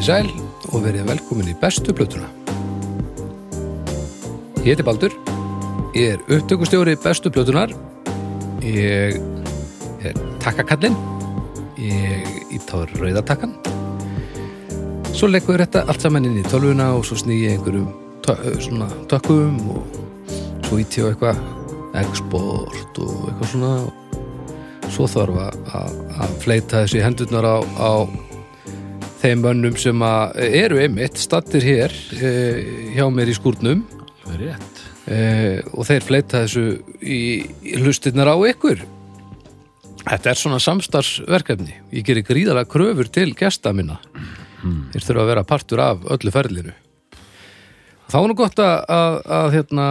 Komið í sæl og verið velkomin í bestu plötuna. Ég heiti Baldur, ég er upptökustjóri bestu plötunar, ég er takkakallinn, ég ítáður rauðatakkan, svo leggur þetta allt saman inn í tölvuna og svo snýi ég einhverjum tö- svona tökkum og svo íti á eitthvað export og eitthvað svona. Og svo þarf að, að, að fleita þessi hendurnar á, á þeim mönnum sem að eru einmitt stattir hér e, hjá mér í skúrnum. Það er rétt. e, og þeir fleita þessu í, í hlustirnar á ykkur. Þetta er svona samstarfsverkefni. Ég gerir gríðalega kröfur til gesta minna. Þeir þurfa að vera partur af öllu ferlinu. Þá er nú gott að, að, að hérna,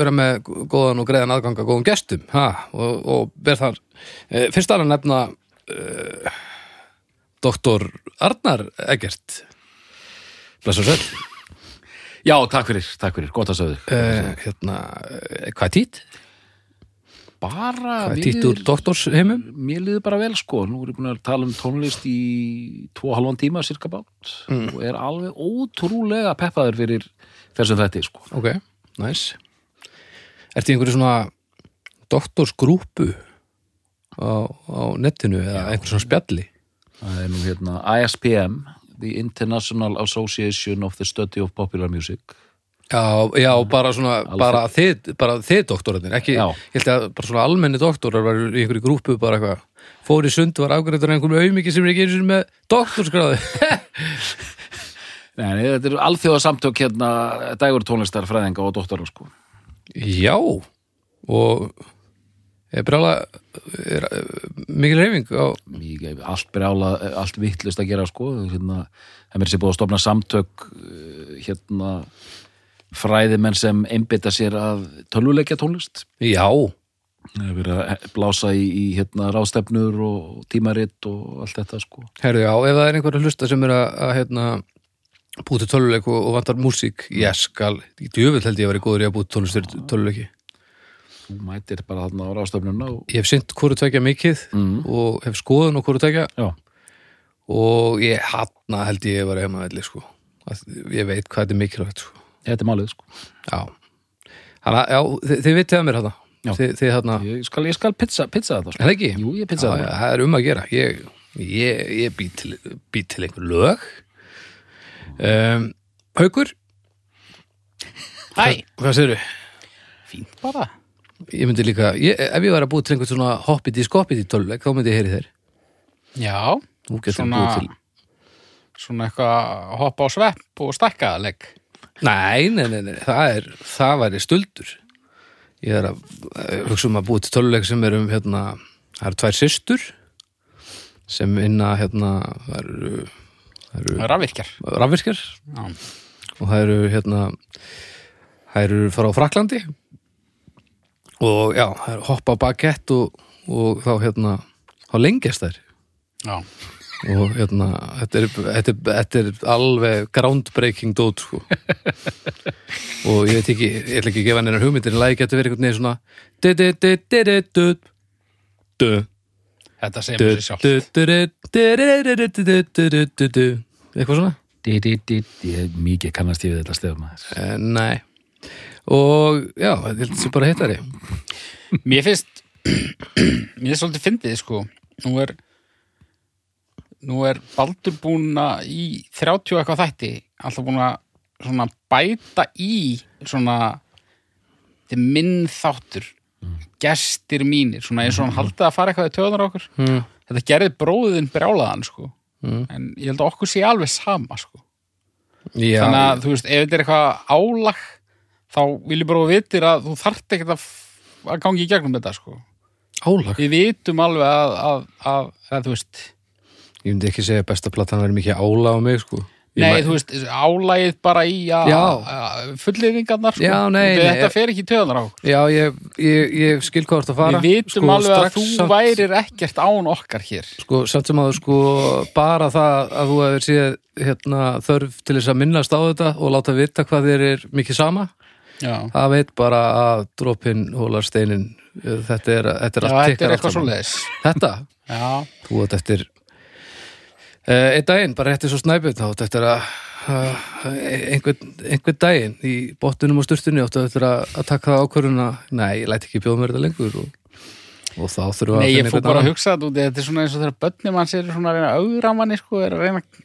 vera með góðan og greiðan aðgang að góðum gestum. Ha, og, og ber þar e, fyrst alveg nefna e, doktor Arnar Eggert bless og sæll Já, takk fyrir, takk fyrir, gott að sögðu. e, hérna, e, hvað er tít? Bara, Hvað er tít úr doktorsheimum? mér líður bara vel sko. Nú er ég búin að tala um tónlist í tvo og halvan tíma cirka bát Mm. og er alveg ótrúlega peppaður fyrir þessum þetta sko. Ok, næs Ertu í einhverju svona doktorsgrúpu á, á netinu eða einhverju svona spjalli? Það er nú hérna ISPM, The International Association of the Study of Popular Music. Já, já, bara svona, Alveg. bara þið, bara þið doktorarnir, ekki, Já. ég held að bara svona almenni doktorar var í einhverju grúpu bara eitthvað, fór í sund var afgreitur einhverjum auðmiki sem er ekki einu sinni með doktorsgráði. Nei, þetta eru alþjóða samtök hérna dægur tónlistar, fræðinga og doktorar sko. já, og er brjála, er eh, mikil reyfing á, allt brjála, allt vittlust að gera sko. hérna, það mér sé búið að stofna samtök eh, hérna fræðimenn sem einbytta sér að tölvuleikja tónlist já, það er verið að blása í, í hérna rástefnur og tímaritt og allt þetta sko herðu, já, ef það er einhverju hlusta sem er að, að hérna, búti töluleik og, og vantar músík, ég skal, í djöfull held ég að vera góður í að búti tónlistur töluleiki. Þú mætir bara þarna á rástefnuna og Ég hef synt hvoru tvekja mikið mm. og hef skoðun og hvoru tvekja og ég hanna held ég að vera heima velli sko. Ég veit hvað þetta er mikilvægt sko. þetta er málið sko já Hanna, já, þið, þið vitið að mér hérna Já. þið, hérna, ég skal, ég skal pizza, pizza þetta er sko það ekki? jú, ég pizza þetta það er um að gera ég, ég, ég bý til, bý til einhver lög um, Haukur Hæ, hvað segirðu? fínt bara Ég myndi líka, ég, ef ég var að búið til einhvern svona hoppið í skoppið í töluleik, þá myndi ég heyri þeir. Já, svona svona eitthvað hoppa á svepp og stakkaðaleg Nei, nei, nei, nei, það er það væri stuldur. Ég er að eh, hugsa um að búið til töluleik sem er um hérna, það eru tvær systur sem inna hérna, það eru Rafvirkjar. Rafvirkjar. Já, og það eru hérna það eru fara á Fraklandi og já, hoppa á bagett og, og þá hérna þá lengjast þær já. og hérna þetta er, þetta er, þetta er alveg groundbreaking dót sko. og ég veit ekki ég ætla ekki að gefa hann einar hugmyndir en lagi getur verið einhvern veginn svona þetta segir mér sér sjálf eitthvað svona mikið kannast ég við þetta stefna nei og já, þetta er þessi bara hittari. Mér finnst mér er svolítið fyndið sko. Nú er nú er Baldur búin að í 30 og eitthvað þætti alltaf búin að svona bæta í svona þetta er minn þáttur. Gestir mínir, svona eins og hann haldið að fara eitthvað í töðunar okkur. Mm. þetta gerði bróðin brjálaðan sko. Mm. en ég held að okkur sé alveg sama sko. Já, þannig að þú veist, ef þetta er eitthvað álag þá vil ég bara vitir að þú þarft ekkert að, að gangi í gegnum þetta sko. Álag? Við vitum alveg að, að, að, að þú veist, ég myndi ekki segja að besta platan verið mikið álag á mig sko. Ég nei, mæ- þú veist álagið bara í að fullýðingarnar sko. Já, nei, nei, þetta ég- fer ekki í töðunar á Já, ég, ég, ég skil þú ert að fara. Við vitum Sko, alveg að þú samt- værir ekkert án okkar hér. Sko, samt sem að sko bara það að þú hefur séð hérna, þörf til þess að minnast á þetta og láta vita hvað þér er mikið sama það veit bara að dropin hólar steinin þetta er, þetta er já þetta er eitthvað saman. leiðis Þetta, já, þú veit eftir Uh, einn daginn, bara rétti svo snæpið þá áttu eftir að uh, einhvern, einhvern daginn í bottunum og sturtunni áttu eftir að, að taka það ákvörðuna. Nei, ég læt ekki bjóða mér þetta lengur og, og þá þurfum við Nei, að ég finna fór einhvern bara að hugsa þetta út Þetta er svona eins og þegar börnum hans er svona að reyna að augra manni sko, er að reyna að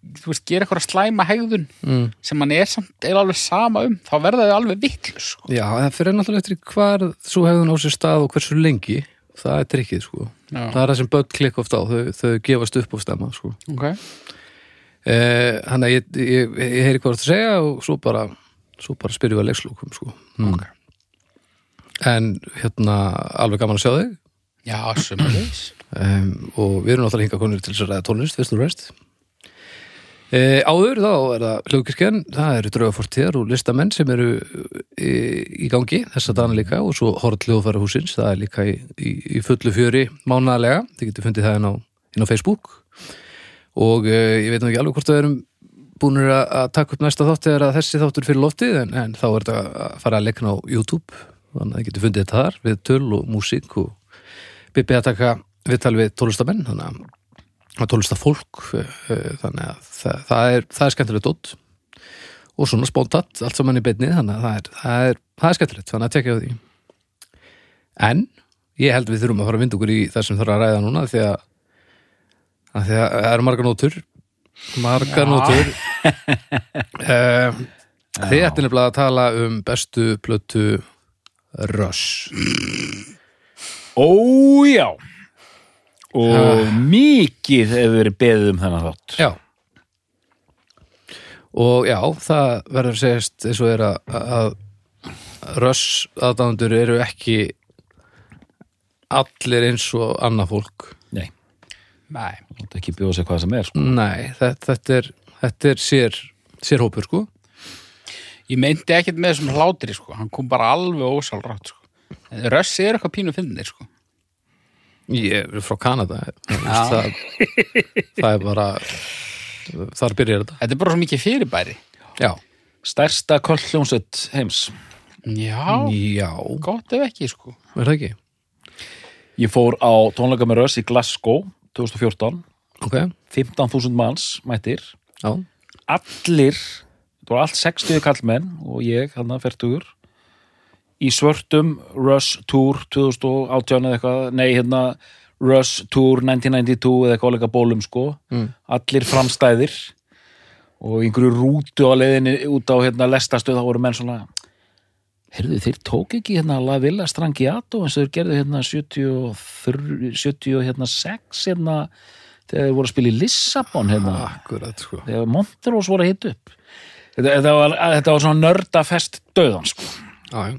þú veist, gera eitthvað slæma hegðun mm. sem hann er samt er alveg sama um þá verða þau alveg vitlu sko. Já, það fyrir náttúrulega eftir hvar svo hefðun á sér stað og hversu lengi það er trikkið sko það er það sem börn klikka oft á, þau, þau gefast upp á stemma sko okay. Eh, Þannig að ég, ég, ég heyri hvað þú að segja og svo bara, svo bara spyrjum við að leikslúkum sko. mm. En hérna alveg gaman að sjá þig Já, sömulegis um, og við erum náttúrulega hinga konur til þess að ræða tónlist fyrst og rest e, Áður þá er það hljókirkjan, það eru draugafortíðar og listamenn sem eru í, í gangi þessa dana líka og svo hort hljóðfæra húsins, það er líka í, í, í fullu fjöri mánaðlega, þið getur fundið það inn á, inn á Facebook. Og e, ég veit nú ekki alveg hvort það erum búinir að, taka upp næsta þátt eða þessi þáttur fyrir loftið en, en þá er þetta að fara að leikna á YouTube. Þannig að þið getur fundið þetta þar við töl og músík og Bibi að taka viðtal við tólestamenn þannig að að tólestafólk þannig að það, það, er, það er skemmtilegt dótt og svona spóntat allt saman í beinni þannig að það er, það er, það er skemmtilegt þannig að tekja á því. En ég held við þurfum að fara að vinda okkur í það sem þarf að ræða núna því að, að því að það eru margar nótur margar Já. nótur. Uh, þið ætti nefnilega að tala um bestu plötu Rush. Ójá og mikið hefur verið beðið um þennan þátt Já og já, það verður að segjast eins og er að, að röss aðdándur eru ekki allir eins og annað fólk Nei, Nei, það er ekki bjóða sér hvað sem er sko. Nei, þetta, þetta er þetta er sér, sér hópur sko ég meinti ekkert með þessum hlátri sko. hann kom bara alveg ósálrátt sko. En Röss er eitthvað pínu finnir sko. Ég er frá Kanada. Það, það er bara þar byrjar þetta. Þetta er bara svo mikið fyrirbæri. Já, Stærsta kolljónsett heims. Já, já, gott ef ekki sko. er það ekki? Ég fór á tónleika með Röss í Glasgow 2014 Ok, 15.000 manns mættir. Já, allir, þetta voru allt 60 kallmenn og ég, hann að fertugur í svörtum Rush Tour 2018 eða eitthvað, nei hérna Rush Tour 1992 eða eitthvað áleika bólum sko, Mm. allir framstæðir. Og einhverju rútu á leiðinni út á hérna lestastöð þá voru menn svona heyrðu þeir tók ekki hérna La Villa Strangiato eins og þeir gerðu hérna 73 76 hérna þegar þeir voru að spila í Lissabon hérna. Akkurat sko. Þegar Montrose voru að hita upp. Þetta, þetta, var, þetta var svona nördafest döðan sko, Já, já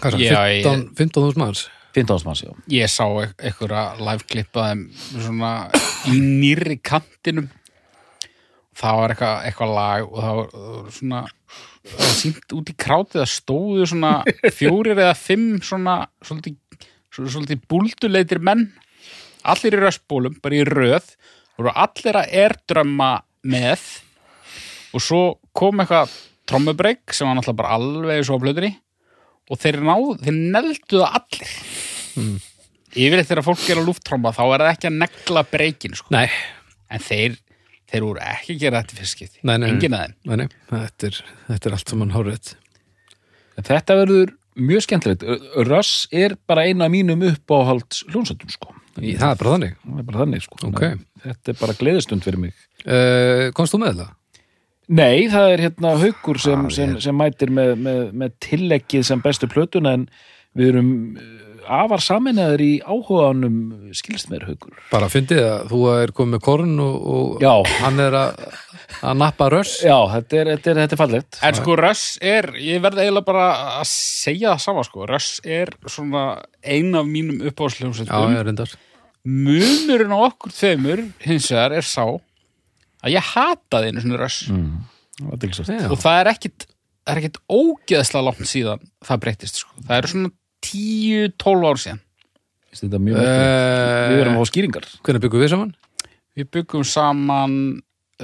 Hvað er það, 15.000 manns? 15. manns já. Ég sá e- einhverja live-klippa svona í nýrri kantinum. Það var eitthvað, eitthvað lag og það var, það var svona það var sínt út í krátið að stóðu svona fjórir eða fimm svona svolítið, svolítið búlduleitir menn. Allir í röstbólum, bara í röð og voru allir að erdrömma með. Og svo kom eitthvað trommubreik sem var náttúrulega bara alveg svo á blöðri og þeir náðu, þeir neldu það allir yfirleitt þegar fólk er að lúfttromba þá er það ekki að negla breikin sko. En þeir, þeir voru ekki að gera þetta fyrst skipti, Nei, nei, nei. enginn að þeim. Nei, nei, þetta er, þetta er allt saman hárið En þetta verður mjög skemmtilegt. Russ er bara eina af mínum uppáhalds hljónsættum sko Það er bara þannig. Er bara þannig sko. Ok. þetta er bara gleðistund fyrir mig. Uh, Komst þú með það? Nei, það er hérna haukur sem, Ah, sem, sem mætir með, með, með tilleggið sem bestu plötuna en við erum eh, afar saminnaður í áhuganum skilst mér haukur. Bara fyndið að þú er komið með korn og, og Já. hann er að, að nappa röss. Já, þetta er, þetta er, þetta er fallegt. En sko Russ er, ég verði eiginlega bara að segja það sama sko. Russ er svona ein af mínum Já, uppáhalsljómsveitum ég reyndar. Munurinn á okkur tveimur hins vegar er sá að ég hataði einu svona Russ mm. og það er ekkit það er ekkit ógeðslega langt síðan það breytist sko. það eru svona 10-12 ár síðan þetta mjög uh, við verðum að fá skýringar Hvernig byggum við saman? Við byggum saman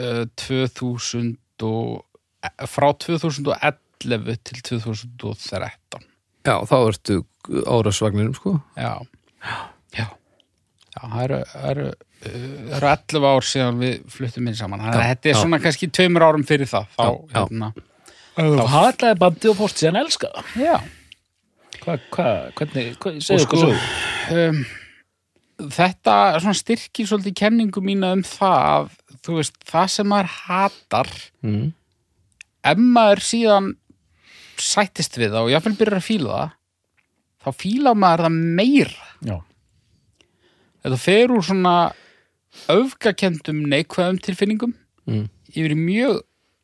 uh, 2000 og, eh, frá 2011 til 2013. Já, þá ertu á rössvagninum sko Já. Já. Já, það eru, það eru það eru 11 ár síðan við fluttum inn saman. Þannig að þetta er já. svona kannski tveimur árum fyrir það. Þá, Já, hérna, Þá hatlaði bandi og fórst síðan elska já. Hva, hva, hvernig, hvað, segðu sko- sögu. um, þetta svona styrkir svolítið kenningu mína um það að þú veist, það sem maður hatar mm. ef maður síðan sættist við það og jáfnvel byrjar að fíla það þá fíla maður það meira. Já, þetta fer úr svona öfgakendum neikvæðum tilfinningum. Mm. yfir mjög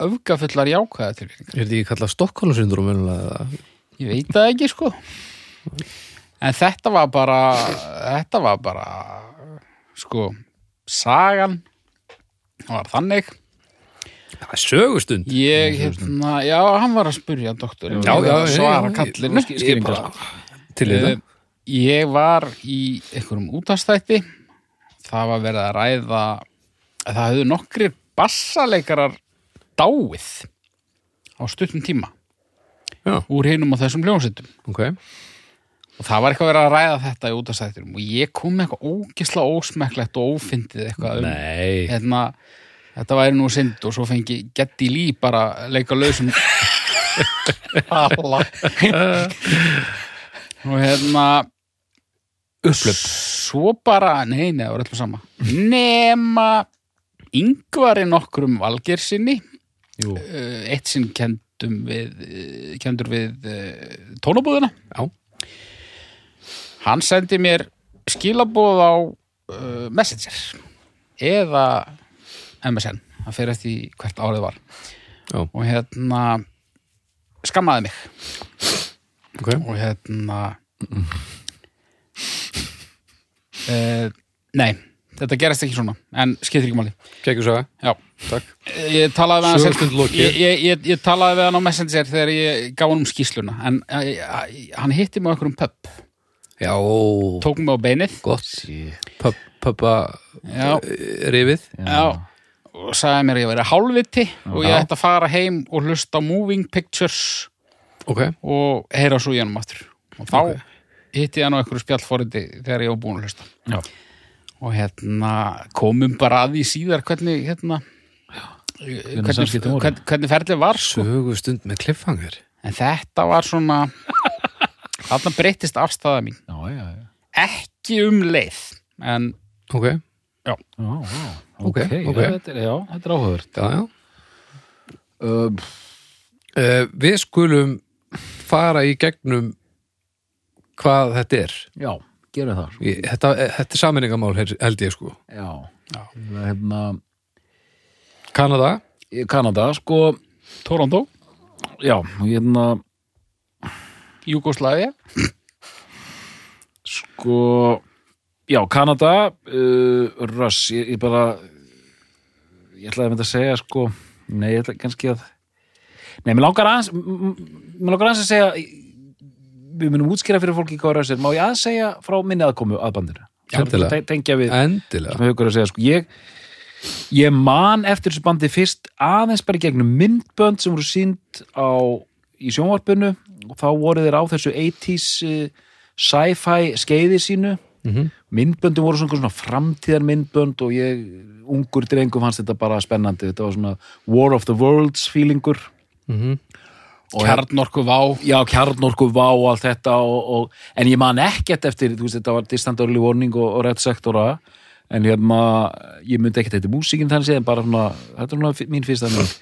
öfgafullar jákvæða tilfinningar. Er þetta ekki kallað Stokkólasyndrum eða? Ég veit það ekki sko. En þetta var bara þetta var bara sko sagan var þannig. Það er sögustund. Ég, hérna, já, hann var að spurja doktor Já, já, já, svara kallinu. Til í Eh, Ég var í einhverjum útastætti það var verið að ræða að það höfðu nokkrir bassaleikarar dáið á stuttum tíma Já, úr hinum og þessum hljónsettum ok. Og það var eitthvað verið að ræða þetta í útastættinum og ég kom með eitthvað ógisla ósmekklegt og ófyndið eitthvað um Nei. hérna, þetta væri nú synd og svo fengi Getty Lee bara leika lausum Alla og hérna upplöp. svo bara, nei, nei, það var alltaf sama. Nema yngvari nokkrum valgersinni Jú. uh, eitt sinn kendum við uh, kendur við uh, tónabúðina. Já, hann sendi mér skilabóð á uh, Messenger eða MSN það fer eftir hvert árið var. Já. og hérna skammaði mig. Ok. Og hérna uh, nei þetta gerist ekki svona en skiptir ekki máli. Kekju saga. Takk. Ég talaði við hann ég, ég, ég, talaði við hann á Messenger þegar ég gaf hann um skýsluna en uh, hann hitti mig á einhverjum pub. Já, tók mig á beinið. Pub- Pubba eh, rifið. Já. Og sagði mér að ég verið hálfviti og ég ætti að fara heim og hlusta Moving Pictures Ok, og heyra svo í hann aftur. Og þá Ok. hitti ég hann á einhverju spjallforriti þegar ég var búin að hlusta Já. og hérna komum bara að því síðar hvernig hérna hvernig, samskiptin voru. hvernig, hvernig ferlið var sko. sögustund með kliffhanger en þetta var svona þarna breytist afstæða mín Já, já, já. ekki um leið en Ok, Já, já. Ok, Ok, ok. Já, þetta er, þetta er áhugavert. Uh, uh, Við skulum fara í gegnum hvað þetta er já, gerum það. Ég, þetta, þetta er saminningamál held ég sko Já. Já. Hérna, Kanada í Kanada, sko, Toronto, já, hérna, Jugoslavia sko, já, Kanada, uh, Russ, ég, ég bara, ég ætlaði að mynda að segja, sko, nei, ég ætla kannski að, nei, mér langar aðeins, mér langar aðeins að segja, við munum útskýra fyrir fólki hvað Russ er, má ég aðeins segja frá minni aðkomu að bandinu? Endilega. Te- Tengja við, Endilega sem haukur að segja, sko, ég, ég man eftir þessu bandi fyrst aðeins bara gegnum myndbönd sem voru sínd á, í sjónvarpinu og þá voru þeir á þessu 80s uh, sci-fi skeiði sínu Mhm. myndböndum voru svona, svona framtíðar myndbönd og ég, ungur drengum fannst þetta bara spennandi, þetta var svona War of the Worlds feelingur Mhm. og Kjarnorku Vá. Já, kjarnorku vá og allt þetta og, og, en ég man ekkert eftir, þú veist, þetta var distant early warning og, og red sektora en hérna, ég myndi ekkert þetta músíkin þannig en bara svona, þetta er svona mín fyrsta mynd.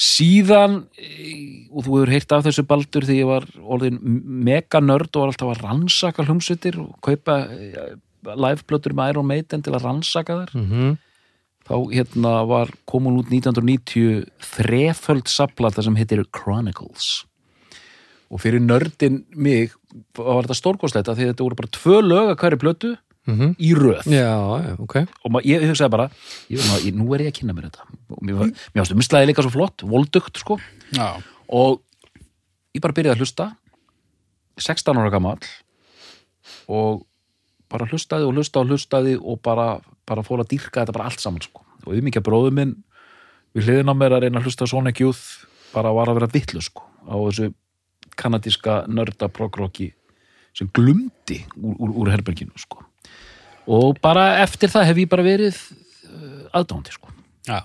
Síðan eh, og þú hefur heyrt af þessu baldur því ég var orðin mega nörd og var alltaf að rannsaka hljómsveitir og kaupa eh, liveplötur með Iron Maiden til að rannsaka þær. Mhm. Þá hérna var komun út 1990 þreföld saplata sem heitir Chronicles. Og fyrir nördin mig var þetta stórkostlegt að því þetta voru bara tvö lög að hverju plötu Mhm. í röð. Já, já, ok. Og ma- ég hugsaði bara, ég, ma- ég, nú er ég að kynna mér þetta. Og mér, var- mér varstu mislaði líka svo flott voldugt sko. Já, og ég bara byrjaði að hlusta 16 ára gamall og bara hlustaði og hlustaði og hlustaði og bara, bara fór að dýrka þetta bara allt saman sko. og umíkja bróður minn við hliðin á mér að reyna að hlusta á Sonic Youth bara var að vera vitlu sko, á þessu kanadíska nörda progrocki sem glumdi úr, úr, úr herberginu sko. og bara eftir það hef ég bara verið uh, aðdándi sko. Já,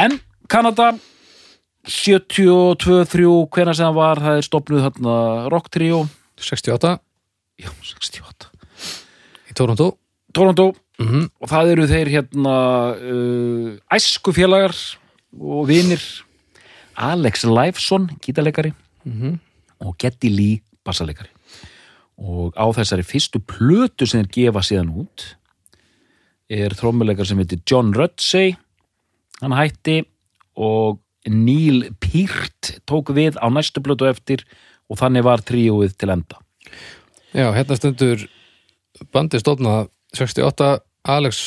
En Kanada 72-3 hvena sem það var, það er stopnuð þarna Rock Trio. 68 Já, 68 í Toronto. Toronto. Mm og það eru þeir hérna uh, æskufélagar og vinir. Alex Lifeson, gítarleikari. Mhm. og Getty Lee, bassaleikari. Og á þessari fyrstu plötu sem þeir gefa síðan út er þrómmuleikar sem heitir John Rutsey hann hætti og Neil Peart tók við á næstu plötu eftir og þannig var tríóið til enda. Já, hérna stendur bandið stofnað 68 Alex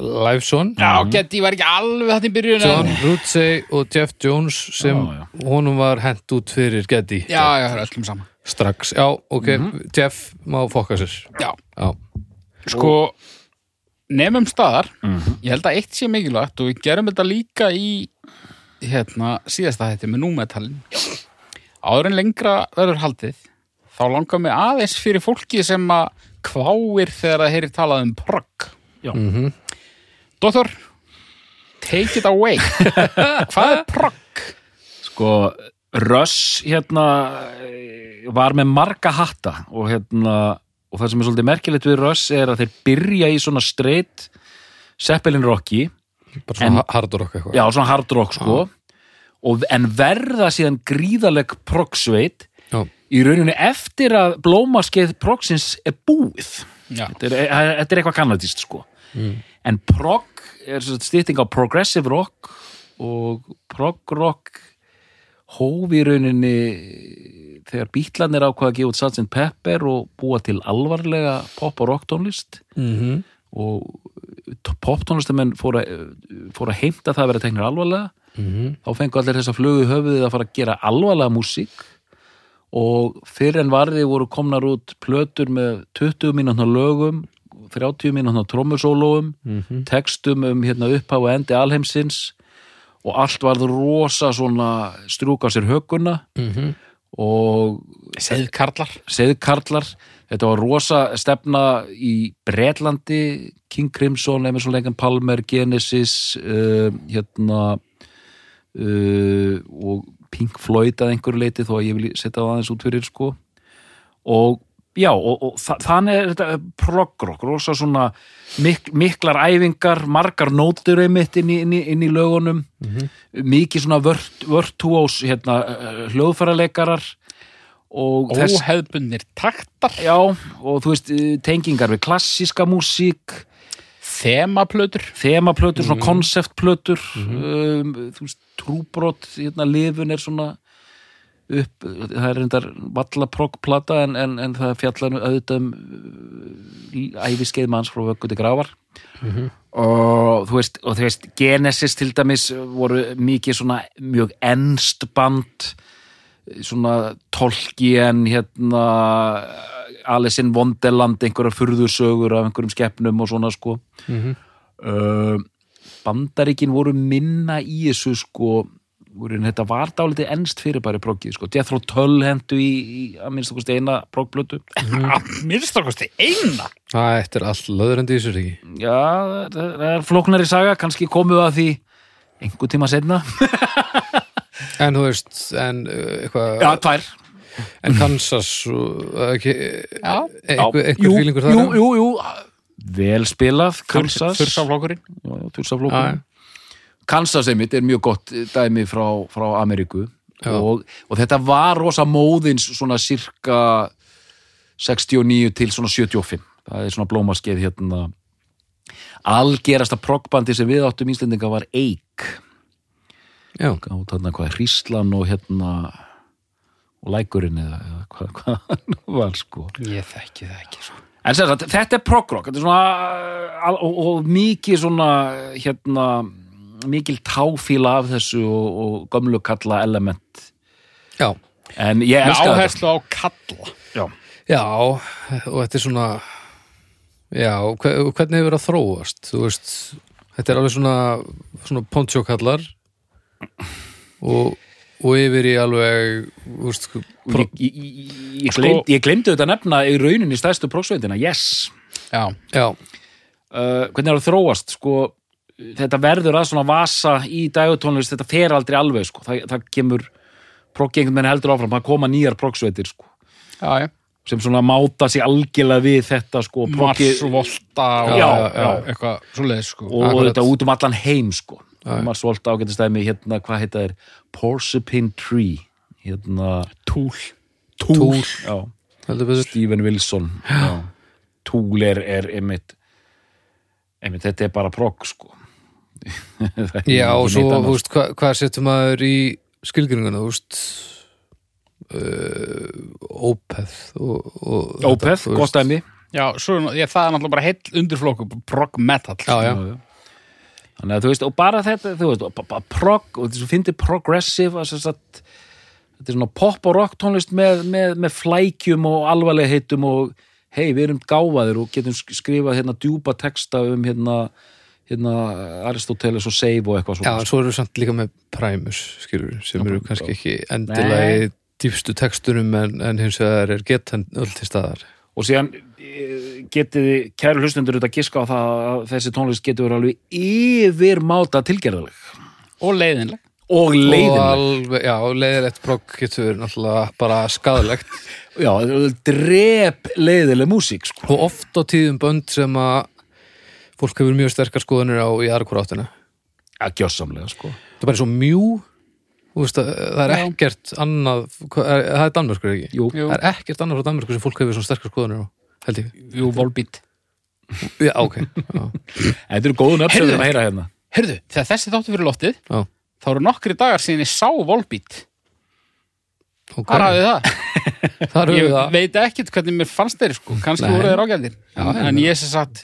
Lifeson já Getty var ekki alveg þetta í byrjun John. Rutsey og Jeff Jones sem Já, já. honum var hent út fyrir Getty Já, já, það er öllum saman strax, já, ok, Jeff má fokka sér. Já, já, sko nefnum staðar. Ég held að eitt sé mikilvægt og við gerum þetta líka í hérna síðasta þetta með númetalin áður en lengra verður haldið þá langar mig aðeins fyrir fólki sem að kváir þegar það heyrir talað um progg. Mm Dóttor, take it away. Hvað er progg? sko Russ hérna var með marga hatta og hérna og það sem er svolítið merkilegt við Russ er að þeir byrja í svona straight Zeppelin rocki bara svona hard rock eitthvað. Já svona hard rock sko. Og, en verða síðan gríðaleg progsveit já, í rauninni eftir að blómaskeið progsins er búið. Þetta er, eh, þetta er eitthvað kanadist sko. En prog er stýtting á progressive rock og prog rock hóf í rauninni þegar bítlarnir ákvaða að gefa út Sgt. Pepper og búa til alvarlega pop og rock tónlist mm og pop tónlistamenn fóru að, fóru að heimta það að vera teknir alvarlega. -hmm. þá fengu allir þess að flugu höfuðið að fara að gera alvarlega músík og fyrir en varði voru komnar út plötur með 20 mínútna lögum 30 mínútna trommusólóum Mhm. textum um hérna upphá og endi alheimsins og allt varð rosa svona strúka sér höguna Mhm. og seðkarlar seðkarlar þetta var rosa stefna í Bretlandi King Crimson, Emerson Lengan Palmer Genesis uh, hérna uh, og Pink Floyd að einhverju leiti þó að ég vil setja það aðeins út fyrir sko. Og já, og, og þa þannig er þetta prog-rock, rosa svona mik miklar æfingar, margar nótur einmitt inn í, inn í, inn í lögunum. Mikið svona vört, vörtúós hérna, hljóðfæraleikarar og þess óhefbundir taktar. Já, og þú veist, tengingar við klassíska músík þemaplötur. Þemaplötur, svona konceptplötur um, þú veist, trúbrot hérna lifun er svona upp, það er reyndar valla proggplata en, en, en það fjallar auðvitað um uh, æfiskeið manns frá vöggu til grafar. Og þú veist, og þú veist Genesis til dæmis voru mikið svona mjög ennst band svona Tolkien hérna Alice in Wonderland einhverja furðusögur af einhverjum skeppnum og svona sko. Mhm. uh, Bandaríkin voru minna í þessu sko voru, þetta var dálítið ennst fyrir bara proggið sko, Jethro Tull hendu í, í að minnst okkur steina proggblötu að minnstakosti eina? Það er allt löðurendi í þessu ekki? Já, það er flóknari saga kannski komu að því einhver tíma setna En þú veist, en uh, eitthvað já, tvær En Kansas og, uh, jú, fílingur þar jú, jú, jú, vel spilað Kansas. Tursaflókum. Kansas einmitt er mjög gott dæmi frá, frá Ameríku. Og, og þetta var rosa móðins svona cirka 69 til svona 75 það er svona blómaskeið hérna. Algerasta proggbandi sem við áttum íslendinga var Eik. Já, og þarna hvað Hríslan og hérna og Lækurinn eða, eða hvað, nú var sko ég þekki það ekki svo En sem sagt, þetta er prog-rock, þetta er svona, al- og, og mikið svona, hérna, mikil táfíla af þessu og, og gömlu kalla element. já, En ég með elska þetta. áherslu á kalla Já. já og þetta er svona já, hve- hvernig hefur það þróast þú veist, þetta er alveg svona svona pontsjókallar og, og yfir í alveg þú veist, Og Ég, ég, ég, ég, gleymd, ég glemdi þetta nefna í rauninni stærstu prófsveitina, yes. Já, já, uh, hvernig er það að þróast sko, þetta verður að svona vasa í dægutónlist, þetta fer aldrei alveg sko. það, það kemur proggengun menn heldur áfram, það koma nýjar progsveitir sko, já, já sem svona máta sig algjörlega við þetta sko, proggi- Mars og og Já, já, já. eitthvað svoleiðis sko og Akkurat. þetta út um allan heim sko. Já. Mars Volta ágættistæmi hérna, hvað heita þeir? Porcupine Tree hérna, Túl. Tool. Já, heldur betur. Steven Wilson já. Tool er, er einmitt, einmitt, þetta er bara progg sko. Er Já, og svo, veist, hva, hvað setur maður í skilgringuna, þú veist uh, Ópeð gott dæmi. Já, svo, ég, það er náttúrulega bara heill undirflokku prog metal. Já, já, Þannig að þú veist, og bara þetta, þú veist, og ba- ba- prog, og þessu fyndi progressive, þetta er svona pop og rock tónlist með, með, með flækjum og alvarlega heitum og hei, við erum gáfaðir og getum sk- skrifað hérna djúpa texta um hérna, hérna Aristoteles og Save og eitthvað Já, svona. en svo eru samt líka með Primus, skilur, sem eru kannski ekki endilega í dýpstu textunum en, en hins vegar er getan öll til staðar. Og síðan getið kæru hlustundur, þetta giska á það að þessi tónlist getur verið alveg yfirmáta tilgerðaleg Og leiðinleg og Og leiðinleg. alveg, já, leiðilegt progg getur náttúrulega bara skadalegt. Já, drep leiðileg músík, sko. og oft á tíðum bönd sem að fólk hefur mjög sterkar skoðanir á í aðra hvort áttina. Að gjössamlega, sko. Það er bara svo mjú, þú veist að það er Já. ekkert annað, hvað er, það er Danmörkur ekki? Jú, Jú. Það er ekkert annað frá Danmörkur sem fólk hefur svona sterkar skoðanir á, held ég. Jú, Volbeat Já, ok. Þetta eru góðun Heyrðu. uppsöðum að heyra hérna. Herðu, þegar þessi þáttu fyrir loftið Já. þá eru nokkri dagar síðan ég sá Volbeat ok. Hvar hafið það? Þar höfum Ég við það. veit ekkert hvernig mér fannst þeir sko kannski Nei. voru þeir ágæðir Já, en, ég sem sagt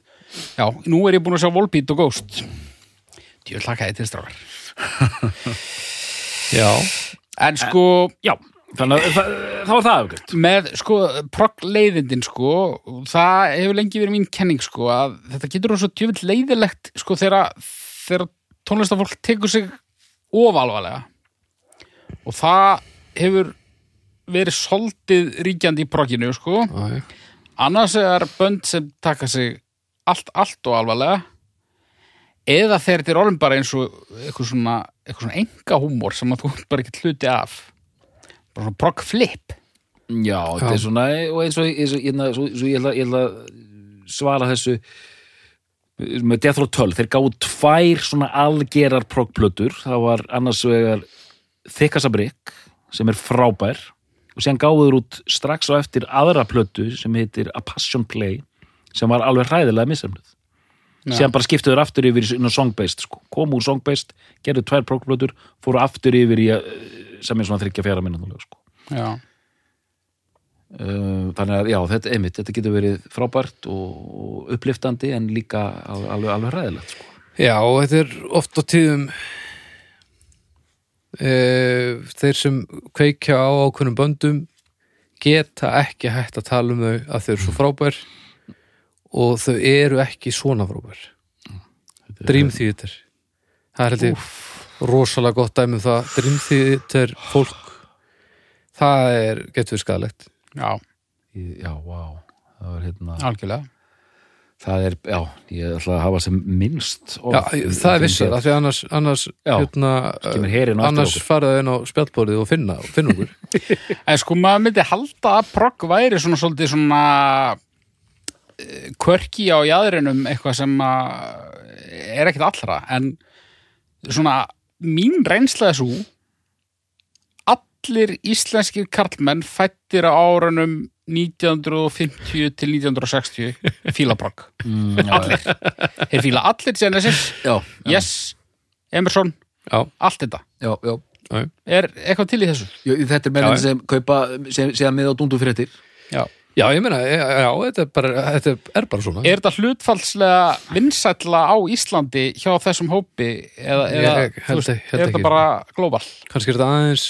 já, nú er ég búin að sjá Volbeat og Ghost Djöl hlakaði til strákar Já, En sko, Já, þannig að það, það var það afgjöld. með sko progg leiðindin sko það hefur lengi verið mín kenning sko að þetta getur hún svo djöfitt leiðilegt sko þegar, þegar tónlistafólk tekur sig ofalvarlega og það hefur verið soldið ríkjandi í progginu sko. Já, annars er bönd sem taka sig allt, allt og alvarlega eða þegar þetta er orðin bara eins og eitthvað svona, eitthvað svona enga húmor sem að þú ert bara ekki hluti af bara svona progg flip. Já, þetta er svona, og eins og, hérna, ég, ætla, að svara þessu með Death Row 12, þeir gáðu tvær svona algerar proggplötur, það var annars vegar Thickasa Brick sem er frábær og síðan gáður út strax á eftir aðra plötu sem heitir A Passion Play sem var alveg hræðilega missemnuð síðan bara skiptuður aftur yfir í inn á songbased sko. komu úr songbased, gerðu tvær proggplötur fóru aftur yfir í eh, sem er svona þryggja fjara minna sko. Uh, þannig að já, þetta, einmitt, þetta getur verið frábært og, uppliftandi en líka al- alveg, alveg ræðilegt sko. Já, og þetta er oft á tíðum e, þeir sem kveikja á ákveðnum böndum geta ekki hægt að tala um þau að þau eru svo frábær og þau eru ekki svona frábær. Dream Theater. Það er held ég rosalega gott dæmi um það. Dream Theater fólk það er getur skadalegt já, Í- já, vá. Það var hérna, algjörlega. Það er, já, ég ætla að hafa sem minnst Já, það er vissar, af því að annars, annars Já, hérna, annars okkur. farið inn á spjallborðið og finna, finna okkur. En sko maður myndi halda að progg væri svona svolítið svona eh, kvörki á jæðrinum eitthvað sem að er ekkert allra en svona mín reynsla er svo allir íslenskir karlmenn fættir á árunum 1950 til 1960 fíla progg. Mm, allir, þeir fíla allir Genesis, já, já, Yes, Emerson Já, allt þetta, já, já. er eitthvað til í þessu? Þetta er mennin sem kaupa sem, sem með á dundu fréttir Já já ég meina, já, já þetta, er bara, þetta er bara svona. Er þetta hlutfallslega vinsætla á Íslandi hjá þessum hópi eða, Ég eða held- þú veist, held er þetta bara global? kannski er þetta aðeins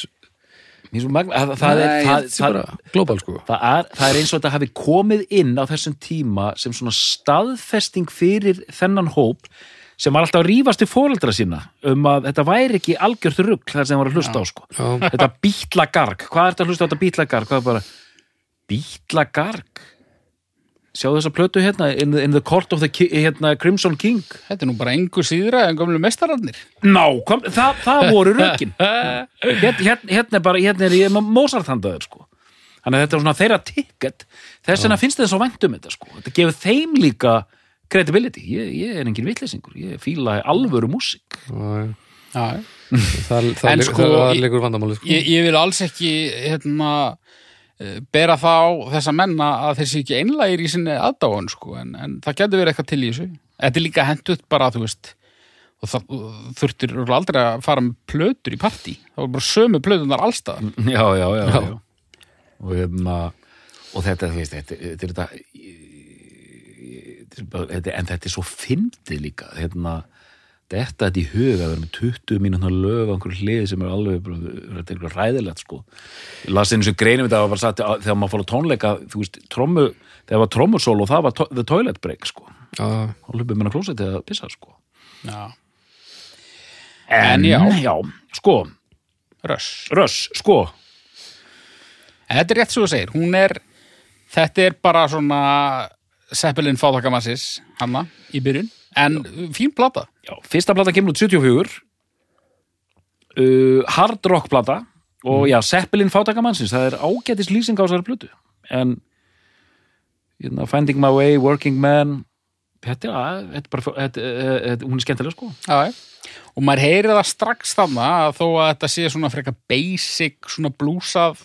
það, það, er, það, bara global sko. það, er, það er eins og þetta hafi komið inn á þessum tíma sem svona staðfesting fyrir þennan hóp sem var alltaf að rífast í fóreldra sína um að þetta væri ekki algjört rugg þar sem var að hlusta á sko. Já, þetta bítlagarg, hvað er þetta að hlusta á þetta bítlagarg? Hvað er bara, bítlagarg sjáðu þessa plötu hérna in the, in the Court of the Ki hérna, Crimson King. Þetta er nú bara engu síðra en gömlu mestararnir. Ná, kom, það, það voru rökin. Hérna, hérna, hérna er bara hérna er ég með Mozart-handaður sko. Þannig að þetta er svona þeirra ticket. Þess vegna finnst þeim svo vænt um þetta sko. Þetta gefur þeim líka credibility. Ég, ég er engin vitleysingur, ég fíla alvöru músík. Já, Já, það, það, En sko, það ég- leikur vandamáli sko. ég, ég vil alls ekki hérna, bera það á þessa menna að þeir sé ekki einlægir í sinni aðdáun sko, en, en það getur verið eitthvað til í þessu. Þetta er líka hendutt bara þú veist og það þurftir aldrei að fara með plötur í partí. Það var bara sömu plötunar allstað já, já, já, já. og hérna og þetta, þú veist, þetta, þetta er þetta þetta bara- þetta, en þetta er svo fyndið líka hérna, þetta þetta í huga að vera með 20 mínútna lög á einhverju hliði sem er alveg er eitthvað ræðilegt sko. Ég las einu sem greinum þetta og var sagt að þegar maður fór á tónleika þú veist, trommu, þegar var trommusól og það var to the toilet break sko. Já, og hlupið minna klósetið að pissa sko. Já, en, já. já, sko, röss röss, sko. En þetta er rétt svo að segir, hún er þetta er bara svona Seppelin fátakamassis hanna í byrjun, en fín plata. Já, fyrsta plata kemur út 74 uh, Hard rock plata og já, Zeppelin fátakamannsins það er ágætis lýsing á þessari plötu. En hérna, Finding My Way, Working Man þetta, er- þetta er þetta, þetta, hún er skemmtilega sko. Já, já. og maður heyrir það strax þarna að þó að þetta sé svona frekar basic, svona blúsað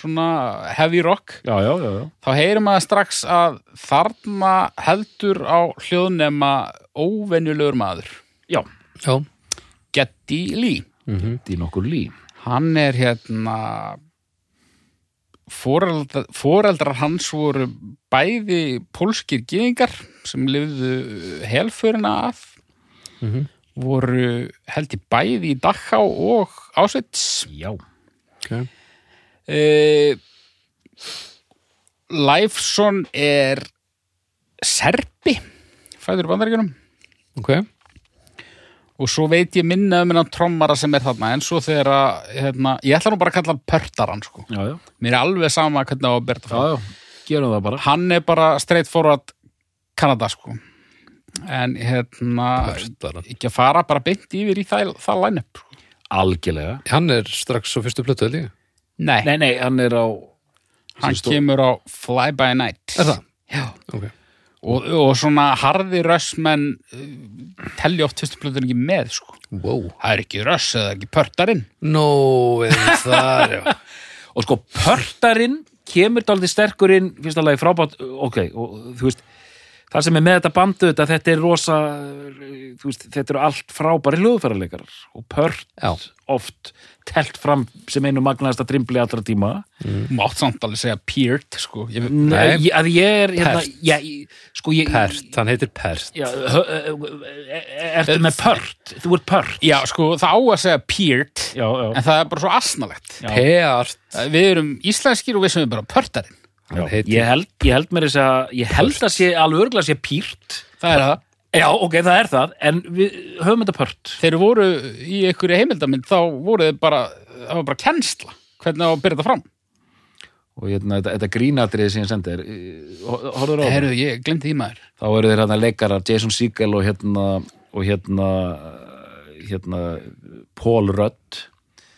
svona heavy rock. Já, já, já, já. þá heyrir maður strax að þarna heldur á hljóðnema óvenjulegur maður. Já, já, Getty Lee. Þetta er nokkur lí hann er hérna foreldrar, foreldrar hans voru bæði pólskir gyðingar sem lifðu helförina af. Mhm. voru held í bæði í Dachau og Auschwitz. Já, ok uh, Leifson er serbi fæður í bandaríkjunum Ok, og svo veit ég minna um hennan trommara sem er þarna en svo þegar að, hérna, ég ætla nú bara að kalla hann pörtaran sko. já, já, mér er alveg sama hvernig á að berða fram já. gerum það bara hann er bara straight forward Kanada sko en hérna Pörtaran. ekki að fara bara beint yfir í það, það line-up sko. algjörlega hann er strax á fyrstu plötu líka nei, nei, nei, hann er á hann stó- kemur á Fly by Night. Er það? Já. Ok, og, og svona harði rössmenn uh, telli oft fyrstu plötur ekki með sko. wow. Það er ekki röss eða ekki pörtarinn. Nó, þar, já. Og sko pörtarinn kemur dálítið sterkur inn fyrsta lagi frábært, ok og þú veist, það sem er með þetta bandu þetta, þetta er rosa veist, þetta eru allt frábæri hljóðfærarleikarar og pört Já. oft telt fram sem einu magnaðasta drimbli allra tíma. Mátt samt alveg segja Peart sko. ég, Nei, ég, að ég er hérna, Pert. já, ég, sko ég Pert, hann heitir Pert já, hö, ertu með pört? Þú ert pört. Já sko það á að segja Peart já, en það er bara svo asnalegt. Já. Pert við erum íslenskir og við sem er bara heitir ég held, ég held mér þess að ég held að sé alveg örgulega sé pýrt. Það er það. Já, ok, það er það, en við höfum þetta pört. þeir voru í einhverju heimildamind þá voru þeir bara, það var bara kennsla. Hvernig á að byrja þetta fram? Og hérna, þetta, þetta grínatriði sem ég sendi er, horfður á það? Herru, ég glemdi því maður. Þá eru þeir hérna leikarar, Jason Segel og hérna, og hérna, hérna, Paul Rudd.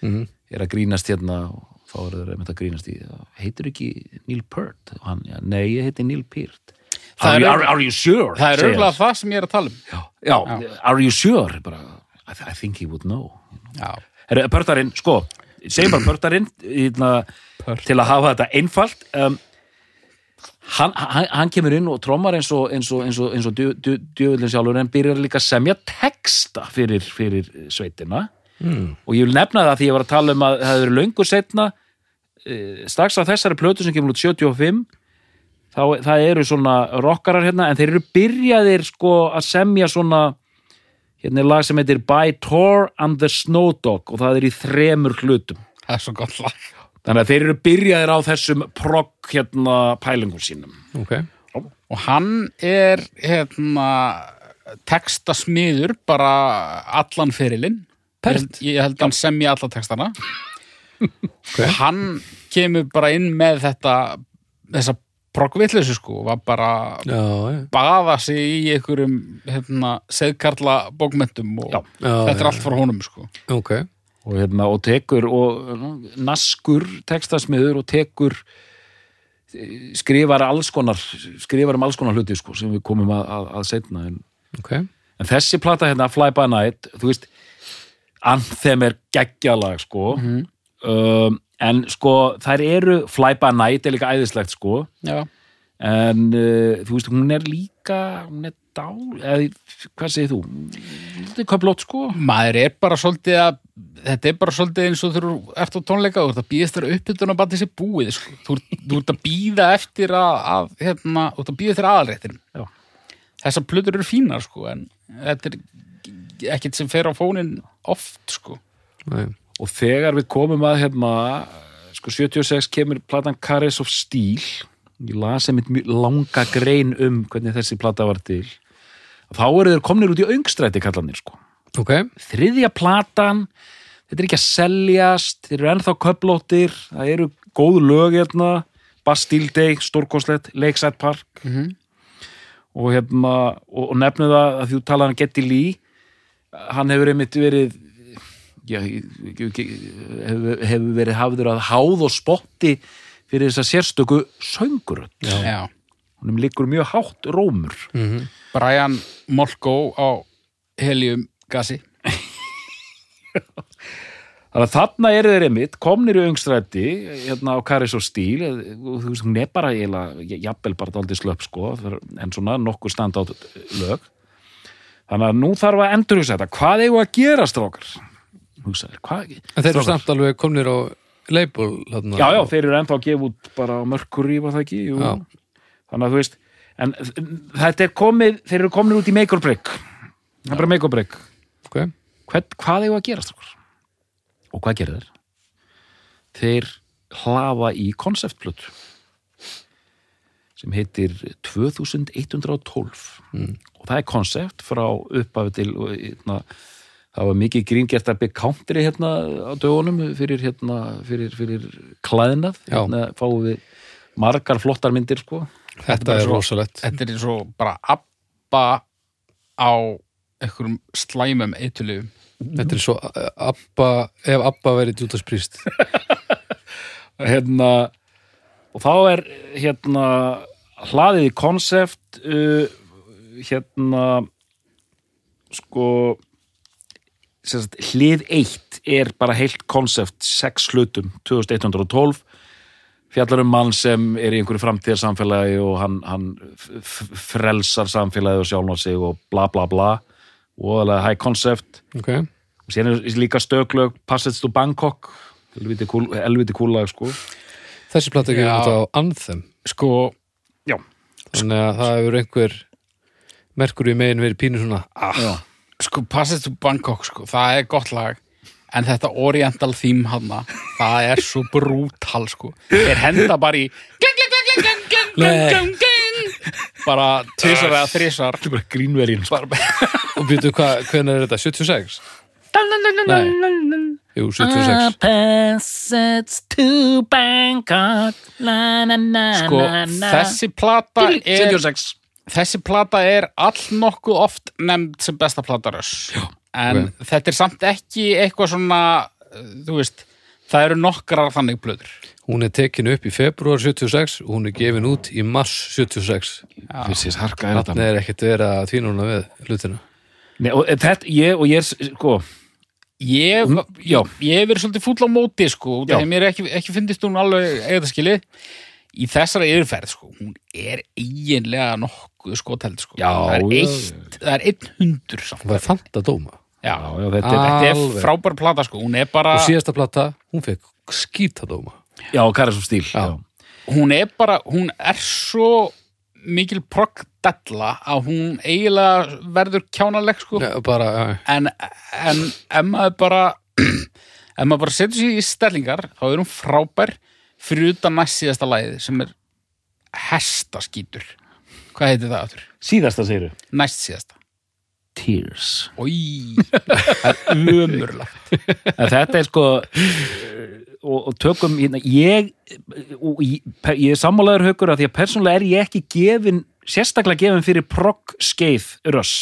Mhm. er að grínast hérna og þá eru þeir einmitt að grínast í, heitir ekki Neil Peart? Hann, já, nei, ég heiti Neil Peart. Það Are, er are, are you sure? það er örgulega það sem ég er að tala um Já, are you sure? Bara, I, I think he would know. já, Herru, pörtarinn, sko, segjum bara pörtarinn hérna, til að hafa þetta einfalt um, hann, hann, hann kemur inn og trommar eins og, og, og, eins og djö- djö- djöfullin sjálfur en byrjar líka að semja texta fyrir, fyrir sveitina mm. og ég vil nefna það því ég var að tala um að það hefur löngu setna strax á þessari plötu sem kemur út 75 þá, það eru svona rockarar hérna en þeir eru byrjaðir sko að semja svona hérna er lag sem heitir By Tor and the Snow Dog og það er í þremur hlutum. Það er svo gott lag. Þannig að þeir eru byrjaðir á þessum progg hérna pælingum sínum. Ok, og hann er hérna textasmiður bara allan fyrirlinn ég held hann semja alla textana ok. Og hann kemur bara inn með þetta þessa proggvillessu sko, var bara Já, já, baða sig í einhverjum hérna, seðkarla bókmentum og Já. Já, þetta er allt frá honum sko. ok. Og, hérna, og tekur og naskur tekstasmiður og tekur skrifar alls konar skrifar um alls konar hluti sko, sem við komum að, að, að setna en, Ok, en þessi plata hérna, Fly by Night þú veist, Anthem er geggjalag sko um, en sko þær eru Fly by Night er líka æðislegt sko Já, en uh, þú veist, hún er líka hún er dál, eða hvað segir þú? Þetta er köflótt sko maður er bara svolítið að þetta er bara svolítið eins og þú ert á tónleika og þú ert að býðast þér uppbytun að bandi sér búið sko. þú, þú ert að býða eftir að, að hérna, þú ert að býða eftir aðalréttinum Já. þessar plötur eru fínar sko, en þetta er ekkert sem fer á fónin oft sko. nei og þegar við komum að hérna, sko 76 kemur platan Caris of Steel. Ég las einmitt mjög langa grein um hvernig þessi plata var til. Þá eru þeir komnir út í öngstræti kallanir sko. Ok, þriðja platan þetta er ekki að seljast þeir eru ennþá köplóttir það eru góð lög hérna. Bastille Day, stórkoslegt, Lakeside Park. Mhm. og, hérna, og, og nefnu það að þú talaðan Getty Lee. Hann hefur einmitt verið hefur, hefur verið hafður að háð og spotti fyrir þess að sérstöku söngur honum liggur mjög hátt rómur. Mhm. Brian Molko á helium gasi Þannig að þarna eru þeir einmitt, komnir í öngstræti hérna á Karis og Stíl. Og þú veist, hún er bara eiginlega, jafnvel bara daldið slöpp sko, en svona nokkur standa á lög. Þannig að nú þarf að endur hugsa þetta, hvað eigum að gera strókar? Hugsaður, hvað? En þeir eru samt alveg komnir á label þarna. Já, já, þeir eru ennþá að gefa út bara á Mercury, var það ekki? Þannig að þú veist, en þetta er komið, þeir eru komnir út í make or break. Það er bara make or break. Ok, Hvern, hvað við að gera strókar? Og hvað gerir þeir? Þeir hlafa í konceptplötu sem heitir 2112 Mm. og það er koncept frá upphafi til og, hérna, það var mikið gríngert að byggja country hérna á dögunum fyrir, hérna, fyrir, fyrir klæðnað Já. hérna fáum við margar flottar myndir sko þetta bara er svo- rosalegt. Þetta er eins og bara abba á einhverjum slæmum eitulugum Þetta er svo uh, Abba, ef Abba verið djútasprýst. hérna og þá er hérna hlaðið í konsept uh, hérna sko sagt, hlið eitt er bara heilt konsept sex hlutum 2112 fjallar um mann sem er í einhverju framtíðarsamfélagi og hann, hann frelsar samfélagið og sjálfnar sig og bla bla bla. Og alveg high concept. Ok, og síðan er líka stöklög Passage to Bangkok helviti kúlag sko. Þessi plata ekki út á Anthem. Sko, já, Þannig að það hefur einhver merkur í megin verið pínu svona ah, já. Sko Passes to Bangkok sko, það er gott lag en þetta oriental theme hana það er svo brútal sko þeir henda bara í bara tvisar eða þrisar Þetta er bara grínverjinn sko. og býtu hvað, hvernig er þetta? 76? Nei, jú, 76. Passage to Bangkok na, na, na, sko, þessi plata er 76 þessi plata er all nokkuð oft nefnd sem besta plata Rush en þetta er samt ekki eitthvað svona uh, þú veist, það eru nokkrar þannig blöður Hún er tekin upp í februar 76 og hún er gefin út í mars 76. Fyrstins harka er Þannig þetta er ekkert verið að tvínuna við hlutina. Nei, og þetta, ég, og ég er sko Ég, já. ég hef verið svolítið fúll á móti sko, Já. þegar mér ekki, ekki fyndist hún alveg eigða skilið í þessara yfirferð sko, hún er eiginlega nokkuð skoteld sko. Já, það er já. eitt, það er einn hundur samt. Það var fanta dóma. Já, Já, já, þetta er, þetta er frábær plata sko, hún er bara Og síðasta plata, hún fekk skýta dóma. já, Karis of Stíl Já. hún er bara, hún er svo mikil proggdella að hún eiginlega verður kjánaleg sko Nei, bara, já, en, en ef maður bara ef maður bara setur sér í stellingar þá er hún frábær fyrir utan næst síðasta lagið sem er hestaskítur. Hvað heitir það áttur? Síðasta segiru Næst síðasta. Tears. Í, það er umurlegt en þetta er sko eh, og, og tökum hérna, ég og ég, ég er sammálaður haukur að því að persónulega er ég ekki gefin sérstaklega gefin fyrir progg skeið röss.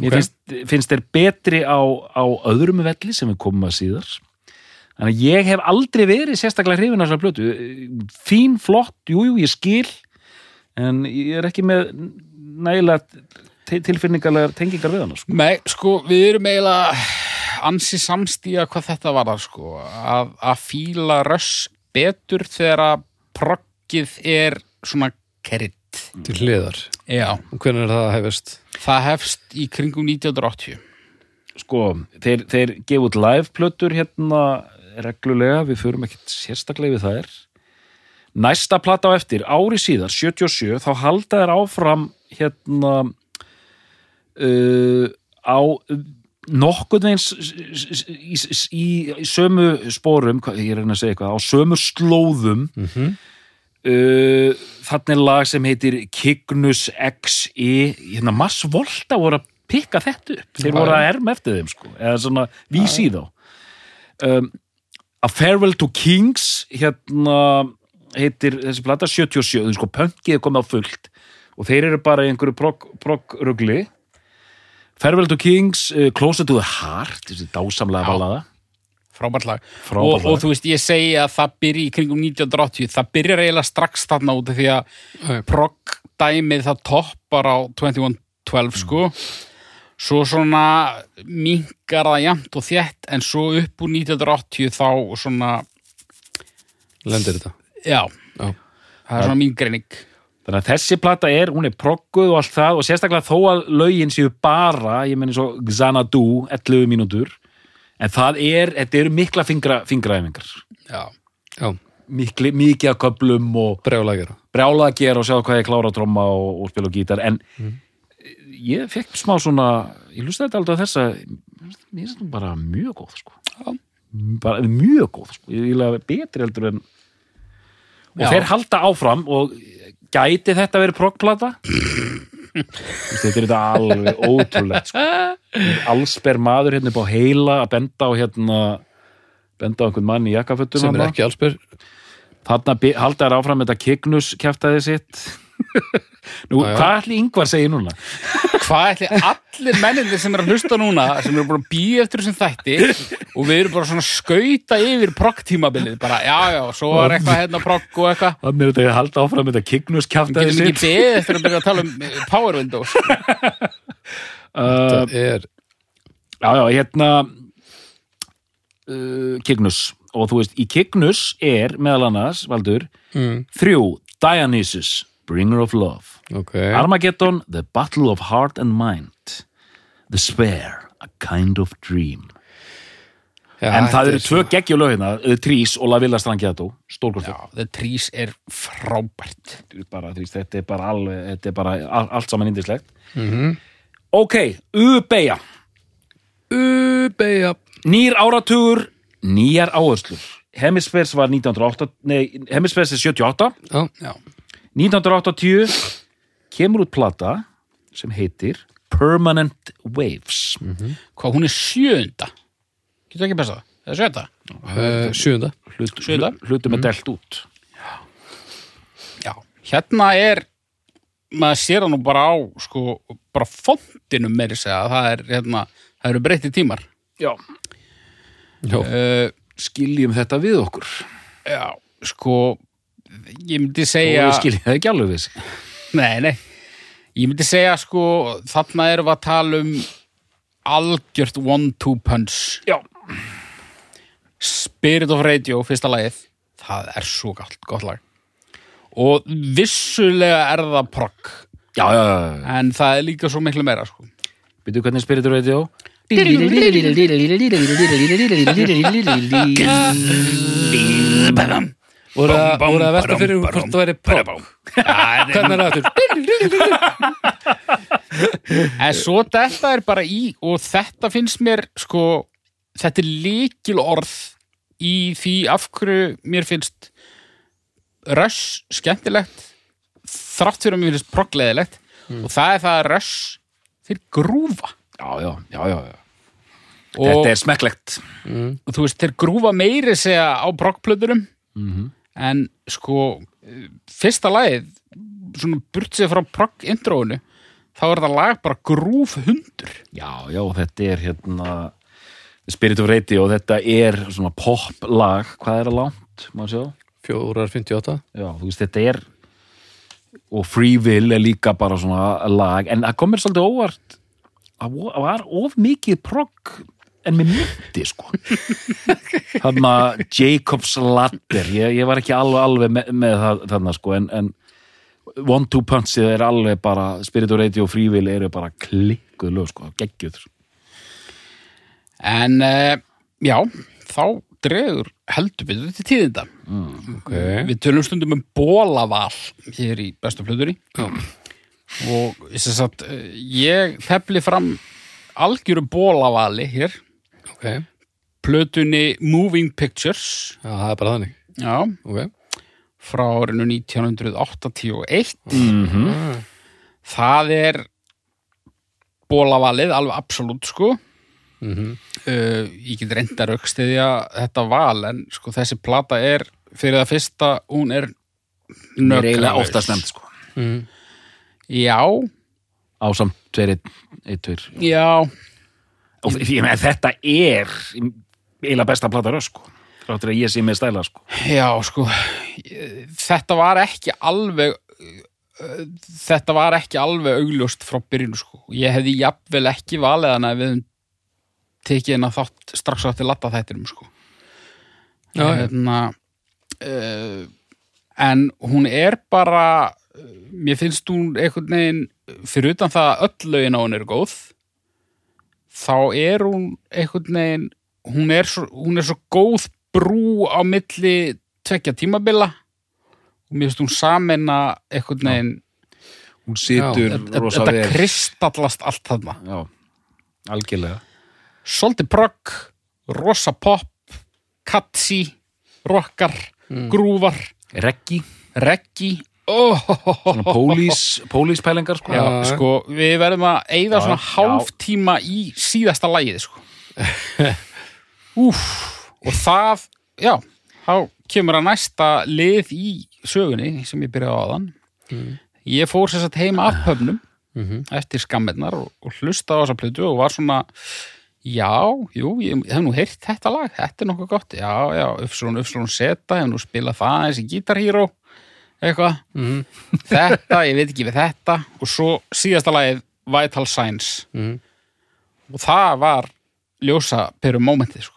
Ég Ok. finnst, finnst þeir betri á, á öðrum velli sem við komum að síðar þannig að ég hef aldrei verið sérstaklega hrifin að þessar blötu fín, flott, jú, jú, ég skil en ég er ekki með nægilega tilfinningarlegar tengingar við hana sko. Nei, sko, við erum eiginlega ansi samstíða hvað þetta var það, sko, að, að fíla röss betur þegar að proggið er svona keritt. til hliðar Já, hvernig er það að hefist það hefst í kringum 1980. sko, þeir, þeir gefa út live plötur hérna reglulega, við förum ekkert sérstaklega við þær. Næsta plata á eftir, ári síðar 77, þá halda þeir áfram hérna uh, á nokkurn veginn s- s- s- í, í, í sömu spórum, ég er að reyna að segja eitthvað á sömu slóðum. Mm -hmm. uh, þannig er lag sem heitir Cygnus XE hérna Mars Volta voru að pikka þetta upp. Þeir voru að herma eftir þeim sko eða svona vísi þá. Um, A Farewell to Kings hérna heitir þessi plata 77 þú sko pönkið er komið á fullt. Og þeir eru bara í einhverju progg-rugli Farewell to Kings uh, Closer to the Heart þessi dásamlega ballada. Frábært lag. Og, og þú veist, ég segi að það byrji í kringum 1980, það byrjar eiginlega strax þarna út því að Ok. progg-dæmið það toppar á 2112, sko. Svo svona minkar það jæmt og þétt, en svo upp úr 1980 þá svona, lendir þetta já, Já. það er svona mín greining. Þannig að þessi plata er, hún er progguð og allt það og sérstaklega þó að lögin séu bara, ég meni svo Xanadu, 11 mínútur en það er, þetta eru mikla fingra, fingraæfingar Já. já, Mikli, mikið að köplum og brjálægjara brjála að gera og sjá hvað ég klára að tromma og, og spila á gítar en ég fekk smá svona ég hlusta þetta aldrei á þessa mér finnst hún bara mjög góð sko. Já. bara mjög góð sko. ég vil að betri heldur en og Já. þeir halda áfram og gæti þetta verið proggplata þetta er þetta alveg ótrúlegt sko. allsber maður hérna upp á heila að benda á hérna benda á einhvern mann í jakkafötum sem er ekki allsbyr Þarna halda þær áfram þetta Kignus kjaftaði sitt Nú, Já, já. hvað ætli yngvar segir núna? Hvað ætli allir mennindir sem er að hlusta núna, sem eru að býja eftir þessum þætti og við erum bara svona skauta yfir progg-tímabilið, bara já, já, svo var eitthvað hérna progg og eitthvað. Þannig er þetta að halda áfram þetta Kignus Við getum ekki beðið eftir að byrja að tala um eh, Power Windows. uh, það er Já, já, hérna uh, Kignus og þú veist, í Kignus er meðal annars, Valdur mm. þrjú, Dionysus Bringer of Love ok, Armageddon, The Battle of Heart and Mind Despair, A Kind of Dream já, En það eru er tvö geggjulögina, Trís og La Villa Strangiato The Trees er frábært. bara, veist, þetta er bara alveg, þetta er bara all, allt saman indislegt. Mhm. Ok, U-beja. Ubeja Nýr áratugur, nýjar áherslur. Hemispheres var 1908, nei, Hemispheres er 78. já, Já. 1980 kemur út plata sem heitir Permanent Waves. Hvað, hún er sjöunda? Getur ekki besta? Það er sjöunda? uh, sjönda Hlut, Sjöunda? hlut, hlutum er delt út. Já. Hérna er, maður sér það nú bara á, sko, bara fontinum meiri segja, það er, hérna, það eru breytti tímar. Já. já, Uh, Skiljum þetta við okkur. já, sko, ég myndi Og segja... við skiljum það ekki alveg við sig. Nei, nei. Ég myndi segja sko, þarna erum við að tala um algjört one-two punch. Já. Spirit of Radio, fyrsta lagið. Það er svo gott, gott lag. Og vissulega er það progg. En það er líka svo miklu meira, sko. Byrju hvernig spiritur radio? voru að, voru að velta fyrir hvort það væri progg hvernig er það aftur? En svo þetta er bara í, og þetta finnst mér, sko, þetta er líkil orð í því af hverju mér finnst Rush skemmtilegt þrátt fyrir að mér finnst proggleðilegt og það er það að Rush þeir grúfa. Já, já, já, já, Þetta er smekklegt. Og þú veist, þeir grúfa meiri segja á brokkplöturum Mhm. En sko fyrsta lagið svona burt sig frá progg intróinu þá er þetta lag bara grúf hundur. Já, já, þetta er hérna Spirit of Radio og þetta er svona pop lag, hvað er það langt, má sjá? 458 Já, þú veist, þetta er og Free Will er líka bara svona lag, en það komir svolítið óvart það vo- var of mikið progg en með myndi, sko. Þannig að Jacob's Ladder. Ég, ég var ekki alveg, alveg með, með það þannig, sko, en, en One Two Punchið er alveg bara Spirit of Radio og Free Will eru bara klikkuð lög, sko, geggjuð. En uh, já, þá dregur heldur við til tíðinda. Ok, við tölum stundum um bólaval hér í bestu plöðuri Já. og sagt, eh, ég tefli fram algjöru bólavali hér ok. Plötunni Moving Pictures. Já, það er bara þannig. Já, Ok, frá árinu 1981 mm það er bólavalið, alveg absolutt sko. Mhm. Uh, ég get reynda raukstiðja þetta val en sko þessi plata er fyrir það fyrsta, hún er nökralaus. oftast nefnd, sko. Mhm. já, ásamt tveir, eitt, tveir. Já og ég með þetta er eiginlega besta plata röð sko þráttur að ég sé með stæla sko Já, sko, þetta var ekki alveg þetta var ekki alveg augljóst frá byrjun, sko. Ég hefði jafnvel ekki valið hana ef við tekið hennar þátt strax átti latta þættinum, sko. Já. Hérna, uh, en hún er bara, mér finnst hún einhvern veginn, fyrir utan það að öll lögin á hún er góð, þá er hún einhvern veginn, hún er svo, hún er svo góð brú á milli tvekja tímabila. Og mér finnst hún samena einhvern veginn, hún situr þetta rosa þetta vel. kristallast allt þarna. já, algjörlega. Svolítið progg, rosa pop, katsi, rockar, grúvar, reggi, reggi, oh, svona pólís pólíspælingar sko sko, við verðum að eigða svona já. hálftíma í síðasta lagið, sko. Úf, og það, já, þá kemur að næsta lið í sögunni sem ég byrjaði á aðan. Ég fór sér satt heima af pöfnum Mhm. eftir skammirnar og, og hlusta á þessa plötu og var svona, já, jú, ég hef nú heyrt þetta lag, þetta er nokkuð gott, já, já, Ufslun, Ufslun Seta, hef nú spilað það eins í Guitar Hero, eitthvað Mhm. þetta, ég veit ekki við þetta og svo síðasta lagið Vital Signs Mhm. og það var ljósa perum momentið sko.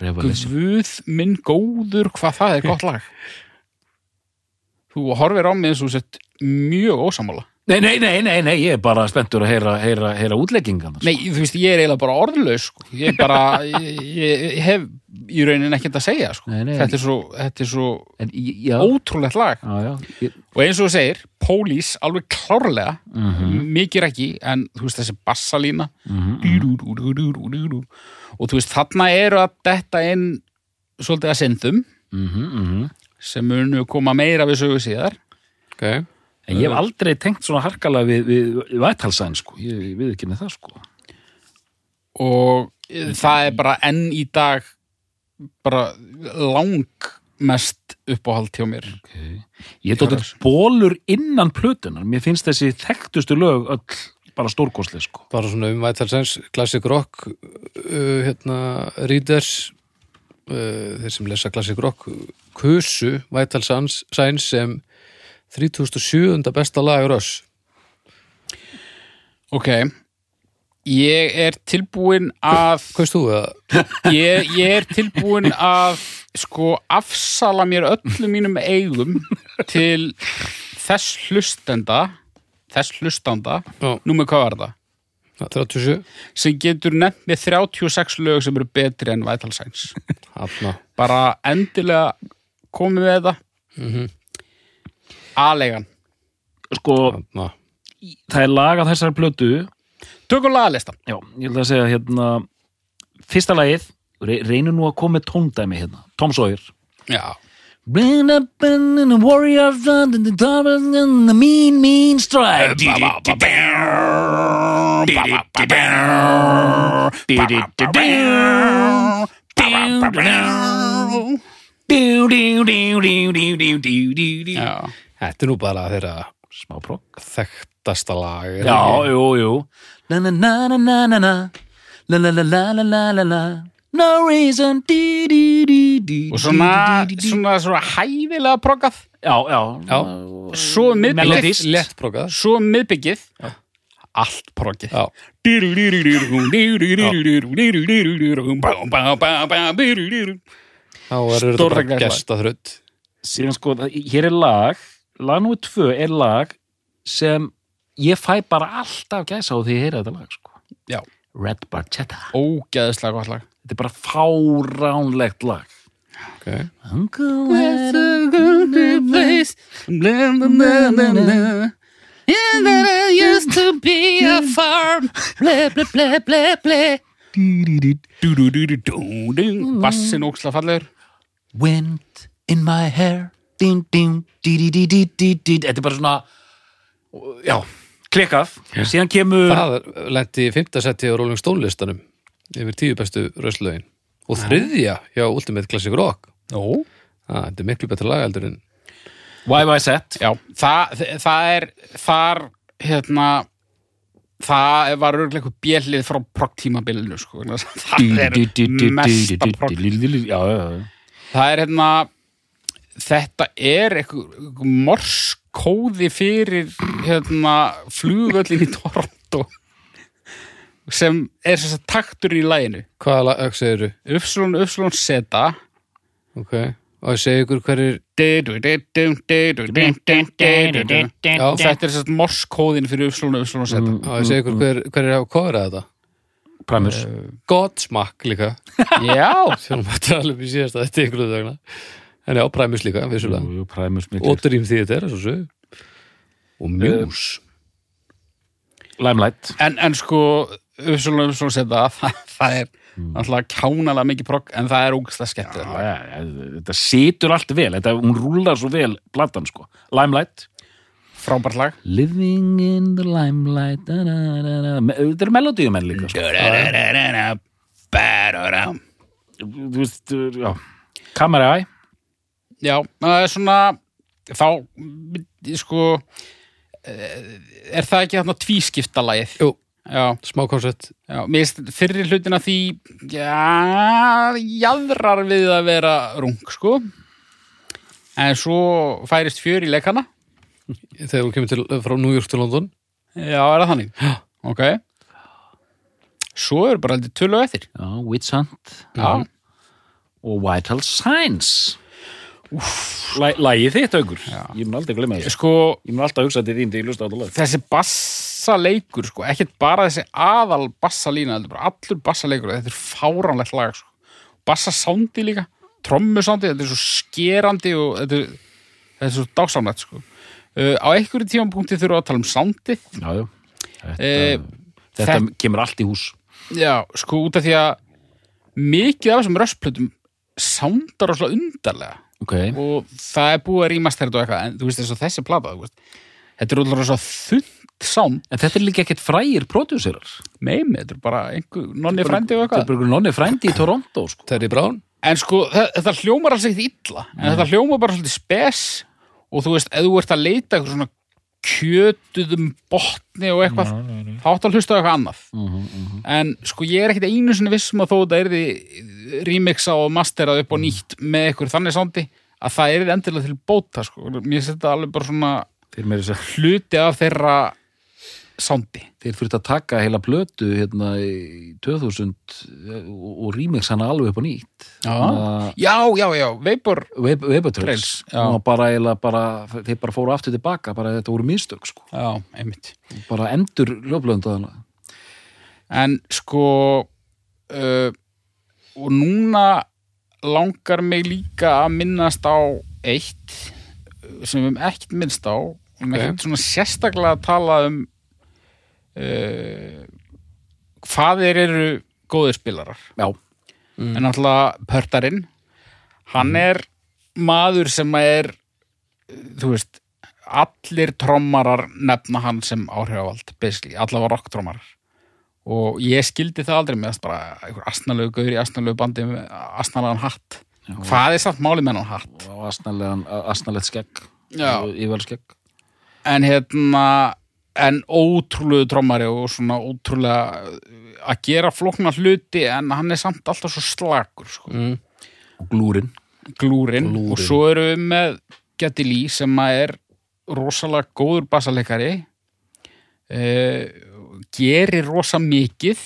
Guð minn góður hvað það er gott lag þú horfir á mig eins og sett mjög ósamála nei, nei, nei, nei, nei, ég er bara spenntur að heyra, heyra, heyra útleggingan nei, þú veist, ég er eiginlega bara orðlaus sko. ég er bara, ég, ég hef í raunin ekkert að segja sko. Nei, nei. þetta er svo, þetta er svo en, já, ótrúlegt lag já, já ég, og eins og þú segir, Pólís alveg klárlega, Mhm. mikið ekki en þú veist þessi bassalína mhm, Dú-dú-dú-dú-dú-dú-dú. og þú veist þarna eru að detta inn svolítið að synþum mhm, mhm. sem munu koma meira við sögu síðar ok en ég hef aldrei tengt svona harkalega við, við vætalsæn sko, ég, ég við ekki með það sko. Og það er bara enn í dag bara langmest uppáhald hjá mér. Okay. ég tótt þetta bólur innan plötunar mér finnst þessi þekktustu lög öll bara stórkostlega sko. Bara svona um Vital Sense, Classic Rock uh, hérna, readers uh, þeir sem lesa Classic Rock kusu Signs sem 3007. besta lag Röss ok. Ég er tilbúin að Kaust þú það? ég, ég er tilbúin að sko afsala mér öllum mínum eigum til þess hlustenda þess hlustanda, Já, nú með hvað var það? 37 sem getur nefnt með 36 lög sem eru betri en Vital Signs. Bara endilega komið með þetta mm aðlegan, sko, Hanna það er lag af þessari plötu tökum lagalistan já, ég ætla að segja hérna fyrsta lagið, re reynir nú að koma með tóndæmi hérna, Tom Sawyer já, Bring up in the warrior front and the double and the mean, mean strike. Þetta er nú bara þeirra Smá progg þekktasta lag er Já, jú, jú Na na na na na na na La la la la la la la la No reason di, di, di, di, og svona, di, di, di. svona, svona hæfilega proggað Já, já, Já. Svo miðbyggið. Létt prókað Svo miðbyggið Allt proggið Já, þá verður þetta Stórra bara gestaþrutt síðan sko, hér er lag lag nr. 2 er lag sem ég fæ bara alltaf gæsa á því ég heyra þetta lag sko. Já, Red Barchetta. Ógeðslega gott lag. Þetta er bara fáránlegt lag. Okay. Uncle had a used to be a farm. Ble, ble, ble, ble, ble. Bassin óksla fallegur. Wind in my hair din, din, di, di, di, di, di, di. Þetta er bara svona já, klikkað síðan kemur Það lendi í fimmta seti á Rolling Stone listanum yfir tíu bestu röstlögin og þriðja hjá Ultimate Classic Rock Það þetta er miklu betra lag heldur en Já, það, það er þar hérna það var örgulega eitthvað bjellið frá proggtímabilinu sko. það er mesta já það er hérna þetta er eitthvað morskóði fyrir hérna flugvöllin í Toronto sem er þess að taktur í læginu hvaða lag segirðu? Ufslun, Ufslun, Seta Ok, og ég segi ykkur hverjir Já, þetta er þess að morskóðin fyrir Ufslun, Ufslun, Seta og ég segi ykkur hver, hverjir hafa kofrað þetta? Primus Godsmack líka. Já, þetta er alveg í síðasta þetta ykkur þegna en já, Primus líka, vissulega. Jú, jú, Primus og miklir Dream Theater, svo svo og Muse Limelight. En, en sko Ufslun, Ufslun, Seta það, það er alltaf kjánalega mikið progg en það er ógæslega skemmtilegt. Lag. Já, já, Þetta situr allt vel þetta, Hún rúlar svo vel, platan sko. Limelight. Frábært lag. Living in the limelight da, da, da, Þetta er melodíumenn líka sko. Þú veist, já. Kamera Eye Já, það er svona þá, sko eh, er það ekki þarna tvískipta lagið? Jú, Já, smá koncept. Já, mér finnst fyrri hlutina því já, jæðrar við að vera rung, sko. En svo færist fjör í leikana. Þegar þú kemur til, frá New York til London. Já, er það þannig? Já. Ok. Svo er bara heldur tölu á eftir. Já, Witch Hunt. Já, og Vital Signs Læ- Lagið þitt aukur Ég mun aldrei glemma þessu. Sko Ég mun alltaf hugsa til þín þegar ég lusta á þetta lag. Þessi bassaleikur sko, ekkert bara þessi aðal bassalína heldur bara allur bassaleikur, þetta er fáránlegt lag sko. bassasándi líka trommusándi, þetta er svo skerandi og þetta er, þetta er svo dásamlegt sko. uh, á einhverju tímapunkti þurfa að tala um sándið Já, já. Þetta, Eh, þetta þek- kemur allt í hús. Já, sko út af því að mikið af þessum röstplötum sándar rosalega undarlega Ok, og það er búið að rýmast þetta og eitthvað en þú veist þess að þessi plata þú veist, þetta er útlára svo þund sánd en þetta er líka ekkert frægir prodúserar meimi, þetta er bara einhver nonni frændi og Þetta er eitthvað bara nonni frændi í Toronto sko. Terry Brown. En sko, þe- þetta hljómar alls ekkert illa. En þetta hljómar bara svolítið spes og þú veist, ef þú ert að leita eitthvað svona kjötuðum botni og eitthvað, þá áttu að hlusta á eitthvað annað. En sko ég er ekkit einu sinni vissum að þó þetta er því remixa og masterað upp og nýtt með eitthvað þannig sándi að það er endilega til bóta sko. mér setja alveg bara svona hluti af þeirra sándi þeir fyrir að taka heila plötu hérna í 2000 og, og remix hana alveg upp á nýtt. Já, já, já, já, Vapor Weber Trails. Bara, eiginlega bara, þeir bara fóru aftur tilbaka bara þetta voru mistök sko. Já, bara endur ljóflöndaðana En sko uh, og núna langar mig líka að minnast á eitt sem við höfum ekkert minnst á. Og við Ok. ekkert svona sérstaklega að tala um hvað þeir eru góðir spilarar. Já, en náttúrulega pörtarinn hann er maður sem er þú veist allir trommarar nefna hann sem áhrifavald basically, allavega rocktrommarar. Og ég skildi það aldrei með bara einhver astnalegu gaur í astnalegu bandi með astnalegan hatt. Hvað er samt málið með hann hatt? Og asnalegan, asnalegt skegg. Já. Ível skegg en hérna en ótrúlegu trommari og svona ótrúlega að gera flókna hluti en hann er samt alltaf svo slakur sko. mm. glúrin glúrin. Glúrin. og svo erum við með Getty Lee sem er rosalega góður bassaleikari eh, gerir rosa mikið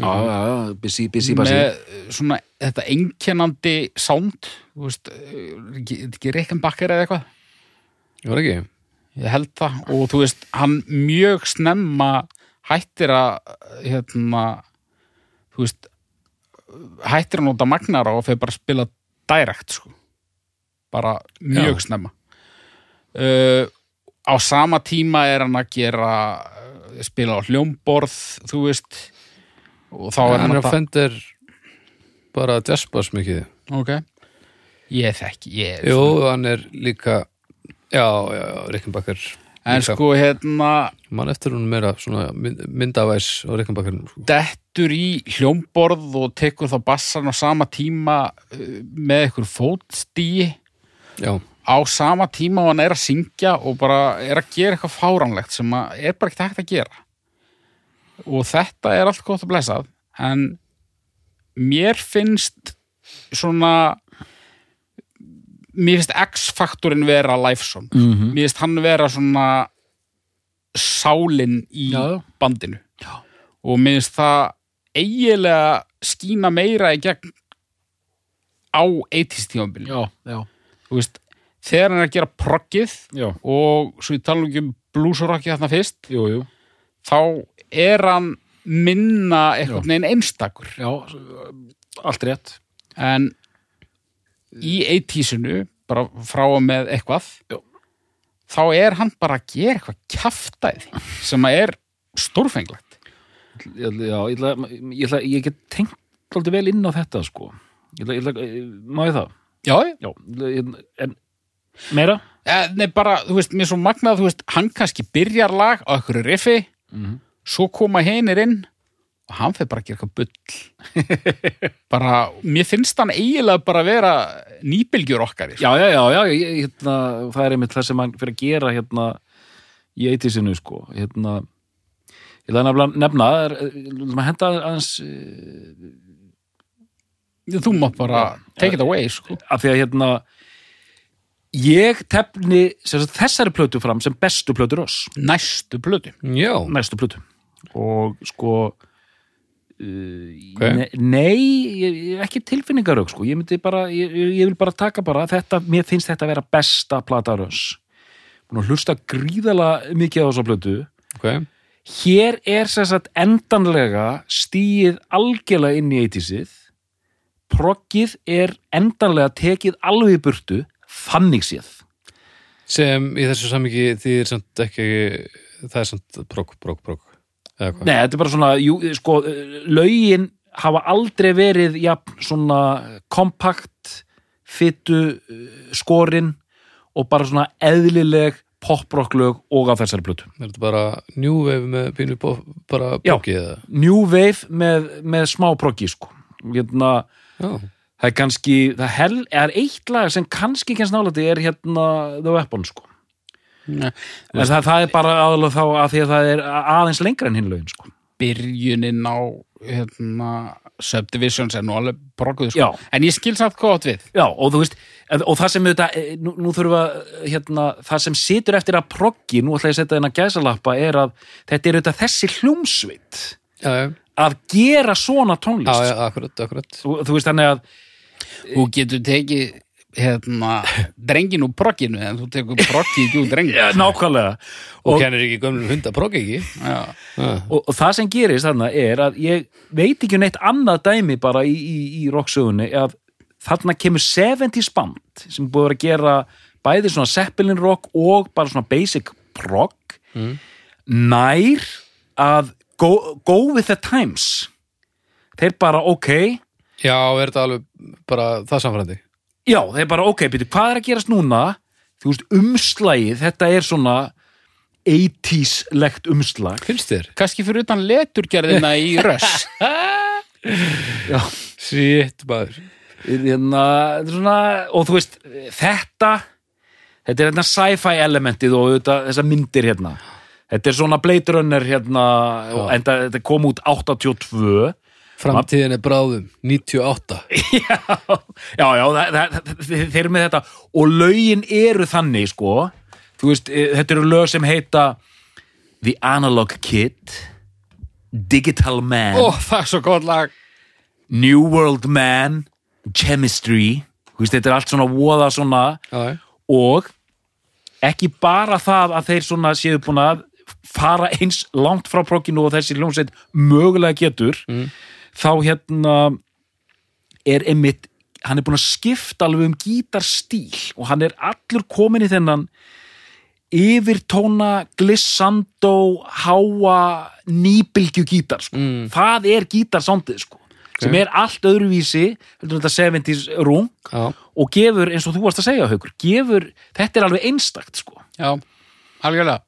já, já, já, busy, busy, busy með svona þetta einkennandi sound eh, ekki, ekki Rickenbacker eða eitthvað Ég var ekki ég held það. Og þú veist, hann mjög snemma hættir að hérna þú veist hættir að nota magnara og fyrir bara að spila direct sko. Bara mjög Já. snemma. Uh, á sama tíma er hann að gera uh, spila á hljómborð þú veist. Og þá er Hann að fendir bara jazzbass mikið. Ok, ég þekki ég, Jú, hann er líka Já, já, Rickenbacker en sko hérna Man eftir hún meira myndavæs á Rickenbacker sko. dettur í hljómborð og tekur þá bassan á sama tíma uh, með ykkur fótstíi Já, á sama tíma og hann er að syngja og bara er að gera eitthvað fáránlegt sem er bara ekki hægt að gera. Og þetta er allt gott að blessað en mér finnst svona mér finnst X-faktorinn vera Lifeson mm mér finnst hann vera svona sálin í Já, bandinu. Já. og mér finnst það eiginlega skína meira í gegn á 80s tímabili já, já, þú veist, þegar hann er að gera proggið og svo ég tala um bluesrocki þarna fyrst jú, jú. þá er hann minna einhvern veginn einstakur. Já, allt rétt. En í 80sinu bara frá og með eitthvað Já. þá er hann bara að gera eitthvað kjaftaði sem að er stórfenglegt já, ég, ætla, ég, ætla, ég get tengt alltaf vel inn á þetta sko ég ætla, má ég það? já, Já, en meira? ja, nei bara, þú veist, mér er svo magnað þú veist, hann kannski byrjar lag á einhverju riffi Mm svo koma hinir inn hann fyrir bara að gera eitthvað bull. Bara, mér finnst hann eiginlega bara að vera nýbylgjur okkar sko. Já, já, já, já ég, hérna, það er einmitt það sem hann fyrir að gera hérna í eitisinu sko. Hérna, ég ætla að nefna það er, maður henda aðeins þú mátt bara take it away sko. af því að hérna ég tefni sagt, þessari plötu fram sem bestu plötu Ross. Næstu já, næstu plötu. Og sko Ok. ne, nei, ekki tilfinningarög sko, ég myndi bara ég, ég vil bara taka bara þetta, mér finnst þetta að vera besta plata Ross búin að hlusta gríðala mikið á þessa plötu. Ok. Hér er sem sagt endanlega stíið algjörlega inn í eittísið proggið er endanlega tekið alveg í burtu þannig séð. Sem í þessu sammingi því er samt ekki það er samt progg, progg, progg Nei, þetta er bara svona, jú, sko, lögin hafa aldrei verið jafn svona kompakt fytu skorin og bara svona eðlileg poprocklög og á þessari plötu. er þetta bara New Wave með pínu bara Já. proggi eða New Wave með, með smá proggi, sko. Hérna, já, það er kannski, það hel, er eitt lag sem kannski kennst nálætti er hérna The Weapon, sko. Það, það er bara aðalega þá að því að það er aðeins lengra en hinn lögin, sko. byrjunin á hérna, Subdivisions er nú alveg brokkuð sko. En ég skil samt átt við Já, og veist, og það sem þetta, nú, nú þurfa, hérna, það sem situr eftir að proggi, nú ætla ég að setja þennan gæsalappa, er að þetta er auðvitað þessi hljómsveit að gera svona tónlist. já akkurat, akkurat Þú, þú veist, þannig að, þú getur tekið hérna, drengin úr progginu en þú tekur proggi ekki úr drengin ja, nákvæmlega, og, og, kennir ekki gömlum hunda progg ekki? Já. og, og það sem gerist þarna er að ég veit ekki um neitt annað dæmi bara í, í, í rocksögunni, að þarna kemur 70s band sem búið að vera að gera bæði svona Zeppelin rock og bara svona basic prog Mm. nær að go, go with the times. Þeir bara ok. Já, er þetta alveg bara það samfærandi já, þeir bara ok, byrju, hvað er að gerast núna? Þú veist, umslægið, þetta er svona 80s-legt umslag. Finnst þér? kannski fyrir utan leturgerðina í röss. Já, Shit, maður. Hérna, þetta er svona, og þú veist, þetta þetta er hérna sci-fi elementið og þetta, þessar myndir hérna. Þetta er svona Blade Runner hérna enda, þetta kom út 82 Framtíðin er bráðum, 98 já, já, já það, það, þeir eru með þetta. Og lögin eru þannig sko. Þú veist, eh, þetta eru lög sem heita The Analog Kid Digital Man ó, það er svo gott lag. New World Man Chemistry. Veist, þetta er allt svona voða svona. Já, og ekki bara það að þeir svona séu búin að fara eins langt frá prókinu og þessi hljómsveit mögulega getur þá hérna er einmitt hann er búin að skipta alveg um gítarstíl og hann er allur komin í þennan yfirtóna glissando háa nýbylgju gítar sko. Mm. það er gítarsándið sko sem er allt öðruvísi heldur en þetta 70s rung já, og gefur, eins og þú varst að segja haukur, gefur, þetta er alveg einstakt sko. já, algjörlega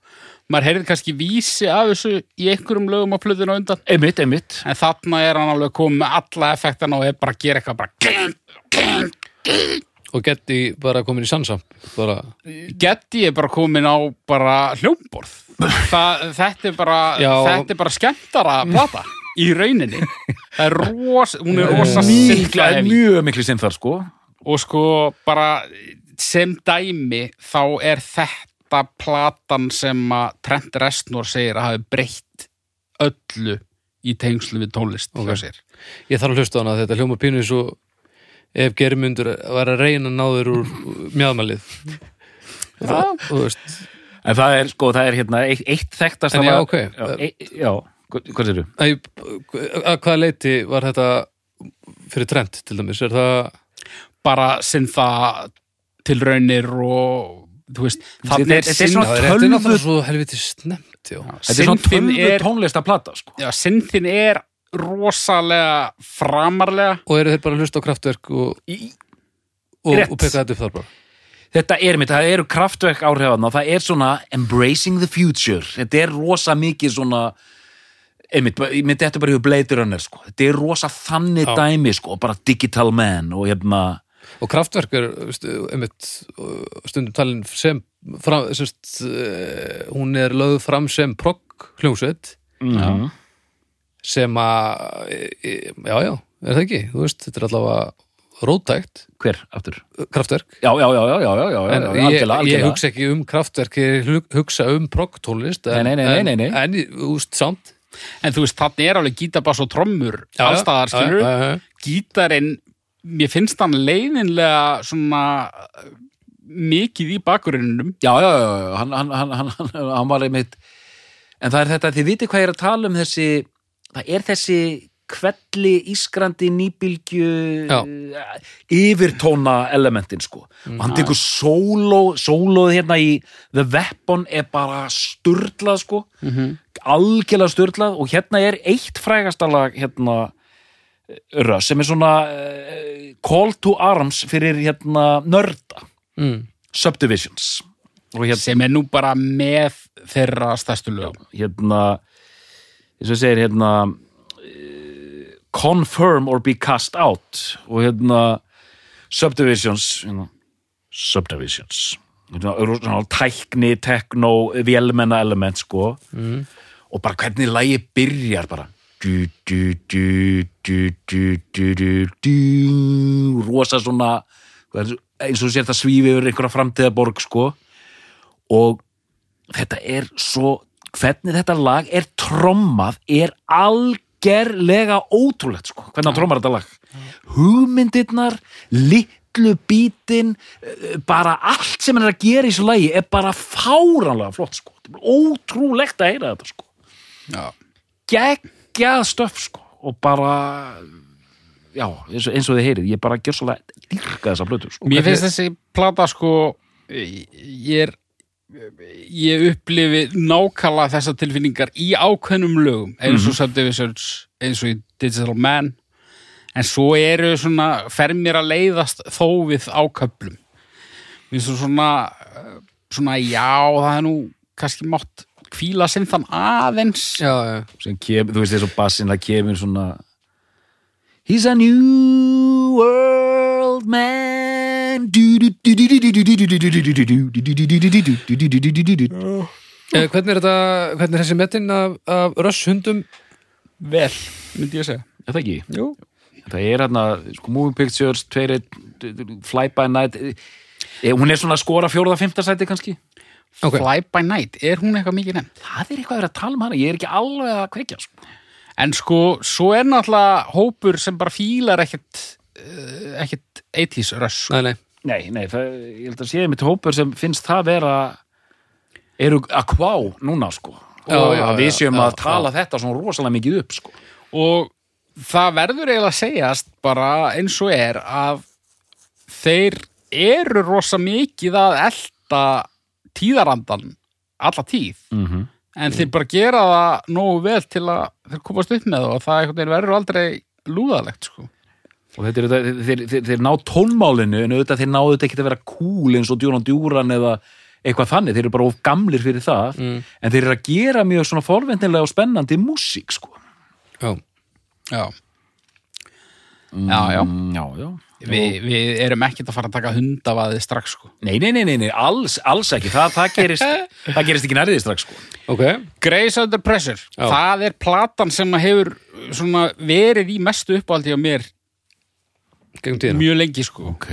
maður heyrið kannski vísi af þessu í einhverjum lögum á plöðinu undan. Einmitt, einmitt. En þarna er hann alveg komið með alla effektana og er bara að gera eitthvað bara geng, geng. og geti bara komin í sansa bara, Getty er bara komin á bara hljómborð. Þetta er bara þetta er bara skemmtara plata í rauninni. Það er ros, hún er rosa synthheavy. mjög miklu sinn þar sko. Og sko bara sem dæmi þá er þetta platan sem að Trent Reznor segir að hafi breytt öllu í tengslu við tónlist Ok. hjá sér. ég þarf að hlusta á hana þetta hljóma pínu svo ef germundur var að reyna að ná þér úr þú veist, en það er sko, það er hérna eitt, eitt þekktast En já, ok. já, e, já hvað sér Æ, að hvaða leiti var þetta fyrir trend til dæmis er það, bara syntha tilraunir og þú þannig Þetta- er er svona er þetta er tölvu- svo helviti snemt þetta er svona tölvu er, tónlista plata sko. já, synthin er rosalega framarlega. Og eru þeir bara að hlusta á kraftverk og, og, og peka þetta upp þar bara? Þetta er mitt, það eru kraftverk áhrifan og það er svona embracing the future. Þetta er rosa mikið svona einmitt, mitt þetta er bara í Blade Runner sko. þetta er rosa þannig Já. dæmi sko, bara digital man og hérna og kraftverk er stundum talin sem fram, semst, uh, hún er lögð fram sem progg hljómsveit já. sem að e, e, já, já, er það ekki þú veist, þetta er allavega rótækt hver aftur? kraftverk Já, já, já, já, já, ég, algjörlega, ég algjörlega. hugsa ekki um kraftverk ég hu- hugsa um proggtónlist en, Nei, nei, nei, nei, nei. en, en þú veist, samt en þú veist, þannig er alveg gítabass og trommur allstaðar, skilur gítarinn, mér finnst hann leiðinlega svona uh, mikið í bakgrunninum Já, já, já, hann, hann, hann, hann, hann, hann var einmitt en það er þetta, þið vitið hvað ég er að tala um þessi, það er þessi kvelli ískrandi nýbylgju Já. yfirtóna elementin sko. Og hann tekur sóló sólóð hérna í The Weapon er bara sturlað sko. Algjörlega sturlað og hérna er eitt frægasta lag hérna Röss sem er svona uh, call to arms fyrir hérna nörda. Mm. Subdivisions. Hérna, sem er nú bara með þeirra stærstu lög. Hérna eins og segir hérna uh, confirm or be cast out. Og hérna Subdivisions hérna, Subdivisions. Hérna, tækni, tekno vélmenna element sko. Mm. og bara hvernig lægi byrjar bara rosa svona eins og sér það svífi yfir einhverja framtíðaborg sko. Og þetta er svo hvernig þetta lag er trommað er algerlega ótrúlegt sko, hvernig hann trommar þetta lag? Hugmyndirnar litlu bítin eh, bara allt sem hann er að gera í þessu lagi er bara fáranlega flott sko. Ótrúlegt að heyra þetta sko. Gegn geggjað stöf sko og bara já, eins og, eins og þið heyrið, ég bara gjör svolítið dyrka þessa blötu sko. Mér finnst þessi plata sko ég er ég upplifi nákvæmlega þessar tilfinningar í ákveðnum lögum eins og Subdivisions, eins og Digital Man. En svo eru svona, fer mér að leiðast þó við áköplum finnst þú svona svona já, það er nú kannski mátt kvíla sinn þann aðeins já, já, sem kem, þú veist þessu bassin það kemur svona He's a new world man Eh, Hvernig er þetta, hvernig er þessi metin af, af rösshundum? vel, myndi ég að segja Er það ekki? Jú. Það er hérna, sko, Moving Pictures, tveiri, Fly by Night e, Hún er svona skora fjóraða, fymta sæti kannski Ok. Fly by Night, er hún eitthvað mikið nefnd? Það er eitthvað að vera að tala um hana, ég er ekki alveg að kveikja sko. En sko, svo er náttúrulega hópur sem bara fílar ekkert uh, ekkert 80s röss Nei, nei, Nei, nei, það, ég held að sé mitt hópur sem finnst það vera eru að kvá núna sko Já, og já, við séum já, að tala þetta svona rosalega mikið upp sko og það verður eiginlega að segjast bara eins og er að þeir eru rosa mikið að elta tíðarandan alla tíð mm -hmm. en þeir bara gera það nógu vel til að þeir komast upp með það og það verður aldrei lúðalegt sko. og þetta er, þeir, þeir, þeir, þeir ná tónmálinu en auðvitað þeir náðu þetta ekki að vera cool eins og djúran djúran eða eitthvað þannig, þeir eru bara of gamlir fyrir það Mm. en þeir eru að gera mjög svona forvendinlega og spennandi músík sko já, já. já, já. Mm, já, já. Vi, við erum ekkert að fara að taka hundavaði strax sko. Nei, nei, nei, nei, nei, alls, alls ekki. Það, það, gerist, það gerist ekki nærðið strax sko. Ok. Grace Under Pressure. Já. það er platan sem að hefur verið í mestu uppáldi á mér mjög lengi sko. Ok.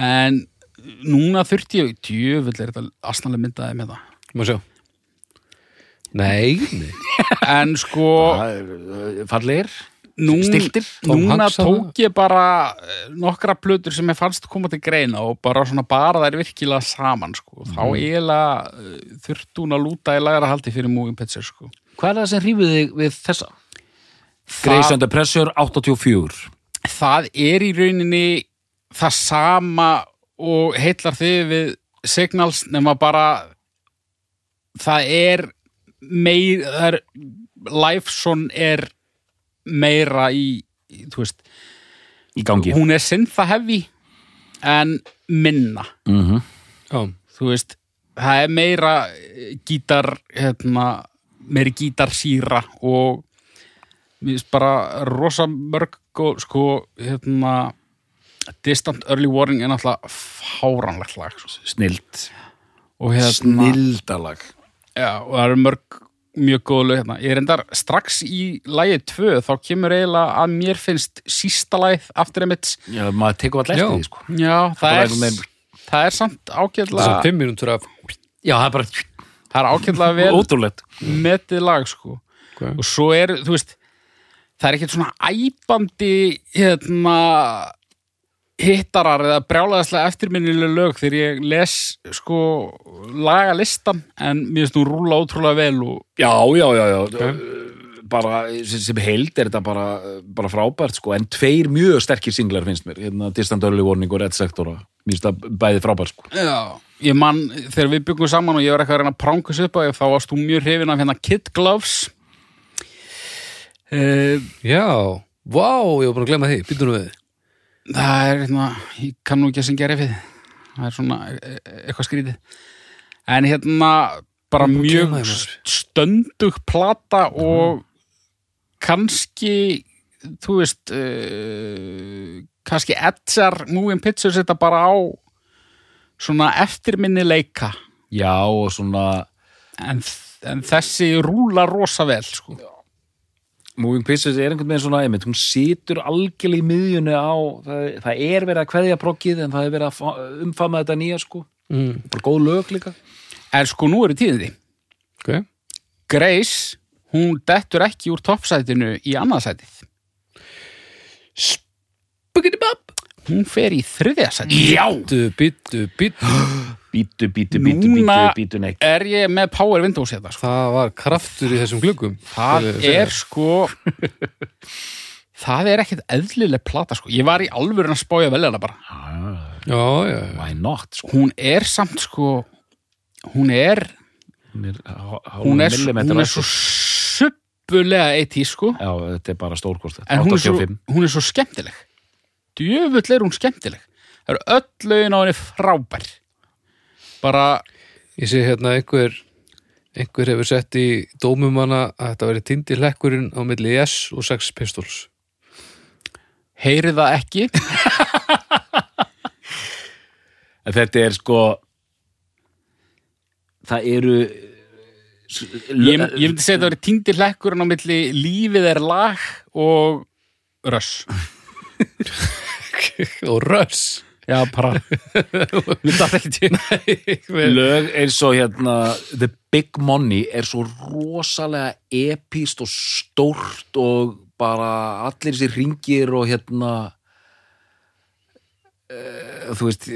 En núna þurfti ég djöfull er þetta asnalega myndaði með það Má sjá. Nei, nei. En sko Það er, uh, Fallegir nún, stiltir, núna tók ég bara eh, nokkra plötur sem ég fannst koma til greina og bara svona bara þær virkilega saman sko. þá eiginlega uh, þurfti hún að lúta í lægra haldi fyrir Moving Picture sko. Hvað er það sem hrífið þig við þessa? Grace Under Pressure 84 það er í rauninni það sama og heillar þig við Signals nema bara það er meir það er, Lifeson er meira í, í þú veist, í gangi. hún er syntha heavy en minna. Mm -hmm. Já, þú veist, það er meira eh, gítar, hérna meiri gítarsýra og mér finnst bara rosa mörg og sko, hérna Distant Early Warning er náttúrulega fáranlegt lag sko. Snild og hérna, Snildalag. Já, og það eru mörg mjög góð lög hérna. Ég er endar strax í lagið tvö, þá kemur eiginlega að mér finnst sísta lagið After Emits, Já, maður tekur alltaf eftir því sko. Já, það bara er það er samt það er fimm mínútur af Já, það er bara það er ágætlega vel ótrúlegt. metið lag sko. Okay. og svo er, þú veist það er ekkert svona æpandi hérna hittarar eða brjálæðislega eftirminnilega lög þegar ég les sko lagalistan en mér finnst nú rúla ótrúlega vel og Já, já, já, já. Bara sem, sem held er þetta bara, bara frábært sko, en tveir mjög sterkir singlar finnst mér, hérna Distant Early Warning og Red Sector mér finnst það bæði frábært sko. Já, ég man þegar við byggum saman og ég var eitthvað að reyna að pranga þessu upp á þá varst þú mjög hrifin af hérna Kid Gloves. Uh, Já, vá, ég var búin að glemma því. Býtum við það er hérna, ég kann nú ekki að syngja refið það er svona e- e- eitthvað skrítið. En hérna bara mjög stöndug plata og kannski þú veist uh, kannski etsar Moving Pictures þetta bara á svona eftirminnileika Já, og svona en, en þessi rúla rosa vel sko. Moving Pieces er einhvern veginn svona einmitt, hún situr algjörlega í miðjunni á það, það er verið að kveðja proggið en það er verið að fa- umfama þetta nýja sko. Mm. bara góð lög líka. En sko nú eru tíðindi. Okay. Grace, hún dettur ekki úr toppsætinu í annaðsætið Bugidibab hún fer í þriðja sæti Já! Býtu, býtu, býtu Bítu, bítu, bítu, bítu, Núna- bítu, neitt er ég með Power Windows hérna sko. Það var kraftur í þessum gluggum það er sko það er ekkert eðlileg plata sko. ég var í alvöru að spája vel hana bara. Já, Já, já, já. Why not sko? Hún er samt sko hún er Hún er, hún er, hún er svo suppulega eitt sko. Já, þetta er bara stórkost en hún er, svo, 85 hún er svo skemmtileg. Djöfull er hún skemmtileg. Það eru öll lögin á henni frábær bara Ég sé hérna einhver einhver hefur sett í dómumanna að þetta veri tindi hlekkurinn á milli S og Sex Pistols. Heyri það ekki? Þetta er sko það eru Ég, ég myndi segja að það verið týndir hlekkurinn á milli lífið er lag og röss. Og Röss Já, bara Mér datt ekki til lög eins og hérna The Big Money er svo rosalega epíst og stórt og bara allir sér ringir og hérna uh, þú veist uh,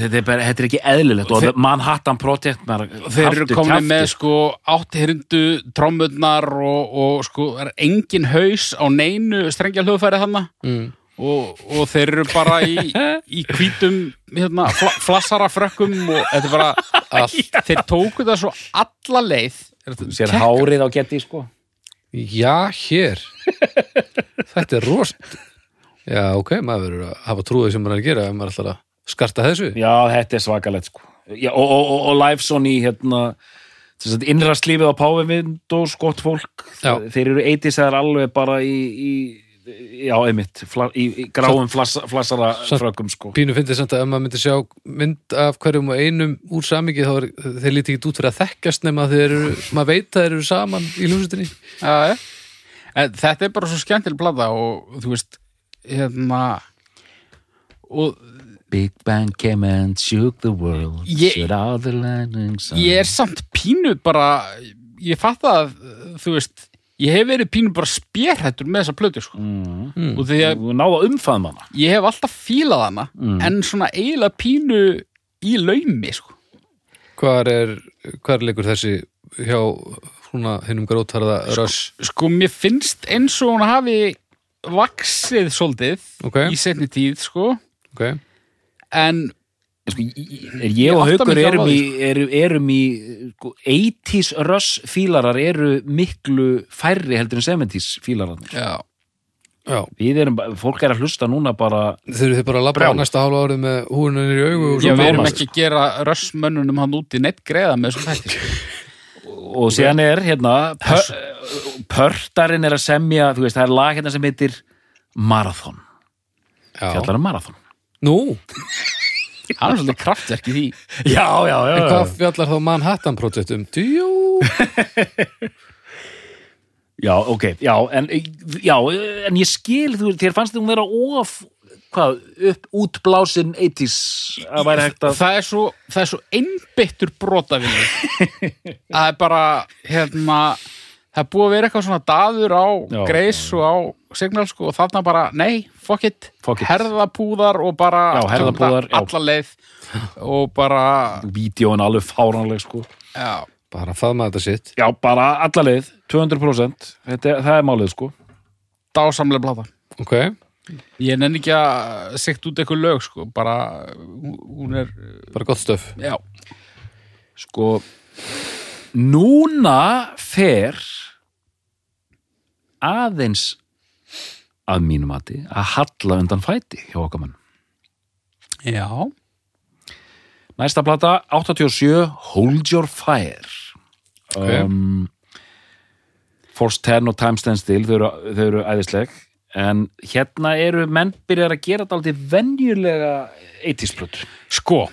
þetta er bara, þetta er ekki eðlilegt og Þeir- Manhattan Project Þeir eru kjafti. með sko átthyrndu trommurnar og, og sko er engin haus á neinu strengja hljóðfæri þannig mm. Og, og þeir eru bara í, í hvítum hérna, fla, flassara frökkum og þetta er bara allt. Þeir tóku það svo alla leið. Sér hárið á geti sko? Já, hér. Þetta er rost Já, ok, maður verður að hafa trúið sem maður er að gera ef maður ætlar að skarta þessu. Já, þetta er svakalegt sko. Já, og, og, og, og Liveson í hérna innrast lífið á Páfivind og skott fólk. Já. þeir eru eittisæðar alveg bara í, í já, einmitt fla, í, í gráum flass, flassara frökkum sko. Pínu fyndið samt að ef maður myndi sjá mynd af hverjum og einum úr samingi þá er þeir lítið ekki út fyrir að þekkjast nema þeir eru, maður veit að þeir eru saman í. En Þetta er bara svo skemmtileg plata og þú veist hérna og Big Bang came and shook the world. Ég- ég er samt pínu bara ég fatt að þú veist ég hef verið pínu bara spérhættur með þessa plötu sko. mm. og því að Þú náðu að umfaðum hana ég hef alltaf fílað hana Mm. en svona eiginlega pínu í laumi sko. Hvar er, hvar leikur þessi hjá svona hinnum grótarða röss sko mér finnst eins og hún hafi vaksið svolítið Ok, í setni tíð sko ok en sko, ég, ég, og á erum í, erum, erum í sko, 80s röss fílarar eru miklu færri heldur en 70s fílararnir já, Já, við erum, fólk er að hlusta núna bara þeir eru bara að labba á næsta hálfa árið með húrunanir í augu og já við erum ekki að gera rössmönnunum hann úti neitt greiða með þessum hætti. Sko. og síðan er hérna pör, Pörtarinn er að semja þú veist, það er lag hérna sem heitir Marathon, Já. fjallar um Marathon. Nú, hann er svolítið kraftverk í því. Já, já, já, en hvað fjallar þá Manhattan Project um? Jú, já, ok, já en, já, en ég skil þú, þér fannst þú vera of hvað, upp, útblásin 80s að væri hægt að það er svo, það er svo einbyttur brotavilli það er bara hérna það er búið að vera eitthvað svona daður á. Greis og á Signal sko, og þarna bara, nei, fuck it, Fuck it. herðapúðar og bara Já, herðapúðar, alla leið og bara vídjóin alveg fáránleg sko. Já, bara faðma þetta sitt. Já, bara alla leið, 200% Þetta, er- það er málið sko. Dásamlega plata Ok, ég nenni ekki að sekt út eitthvað lög sko, bara hún er, bara gott stöf já. Sko núna fer aðeins að mínum mati að halla undan fæti hjá okkar mann já, næsta plata 87 Hold Your Fire. Ok. um, Force 10 og Time Stand Still þau eru, þau eru æðisleg. En hérna eru menn byrjar að gera þetta aldrei venjulega 80s plötu sko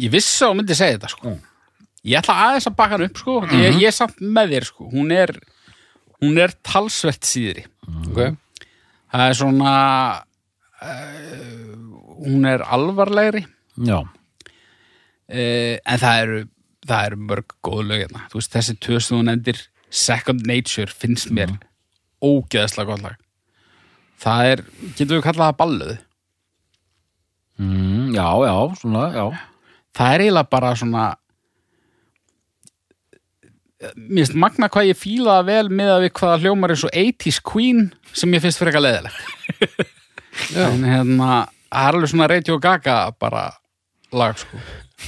ég vissi að hún myndi segja þetta sko. Ég ætla aðeins að baka hann upp sko. Ég, ég er samt með þér sko. Hún er, hún er talsvert síðri. Ok, það er svona uh, hún er alvarlegri. Já, uh, en það eru það eru mörg góð lög hérna. Veist þessi töðstum endir Second Nature finnst mér ógeðslega gott lag. Það er, getum við kallað það balluð mm, já, já, svona, já. Það er eiginlega bara svona mér finnst magna hvað ég fíla það vel með að við hvaða hljómar er svo 80s Queen sem ég finnst fyrir eitthvað leðilegt en hérna það er alveg svona Radio Gaga bara lag sko.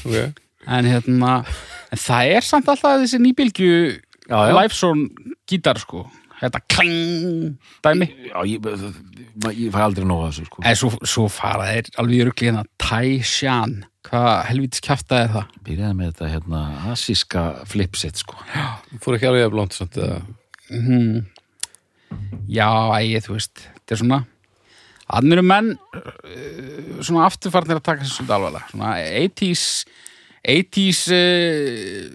Ok. En hérna en það er samt alltaf þessi já. Lifeson gítar sko. Þetta kling dæmi. Já, ég, ég, ég fæ aldrei nóg að þessu sko. en svo, svo fara þeir alveg í rugli hérna Tai Shan Hvað helvítis kjaftaði það? byrjaði með þetta hérna asíska flipset sko. Fór ekki alveg að blónt samt eða? Mm. Já, ægið, þú veist Þetta er svona eru menn uh, svona afturfarnir að taka þessu svolítið alvarlega. Svona 80s 80s uh,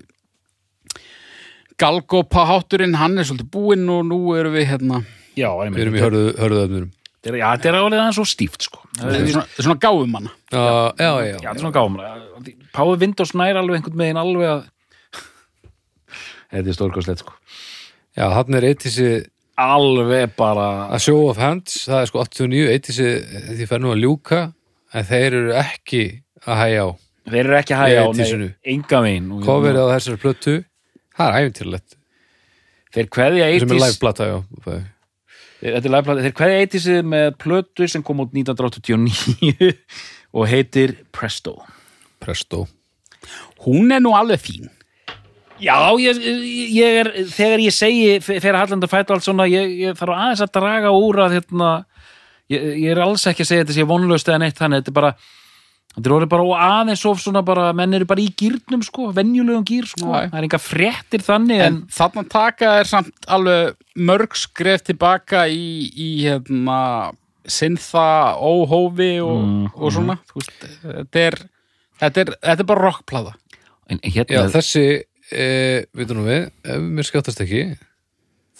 Galgopa hátturinn hann er svolítið búinn og nú erum við hérna. Já, Við erum í hörðu, hörðuðöfnurum já, þetta er alveg aðeins svo stíft sko. Þetta er svona, svona gáum hana Já, já, já, já, þetta er svona gáum Páfi Windows nær alveg einhvern veginn alveg að þetta er stórkostlegt sko. Já, hann er eittísi alveg bara að show of hands, það er sko 89 eittísi því fer nú að ljúka en þeir eru ekki að hægja á. Þeir eru ekki að hægja á, Nei, enga veginn. Og coverið á þessari plötu? Það er æfintýrlegt, þeir kveðja sem er Þetta er lagplata, þeir kveðja 80s með plötu sem kom út 1989 og heitir Presto. Presto Hún er nú alveg fín Já, ég, ég er, þegar ég segi fyrir Hallanda fætt og allt svona, ég, ég þarf aðeins að draga úr að hérna, ég, ég er alls ekki að segja þetta sé vonlaust eða neitt þannig, þetta er bara, þetta er orðið bara og aðeins of svona bara, menn eru bara í gýrnum sko, venjulegum gýr sko, Já. það er enga fréttir þannig En en, þarna taka er samt alveg mörg skref tilbaka í, í hérna sinnþa óhófi og, og svona þú veist, þetta er þetta er, þetta er bara rockplata en Já, hérna, þessi, e, veitum nú við ef mér skjáttast ekki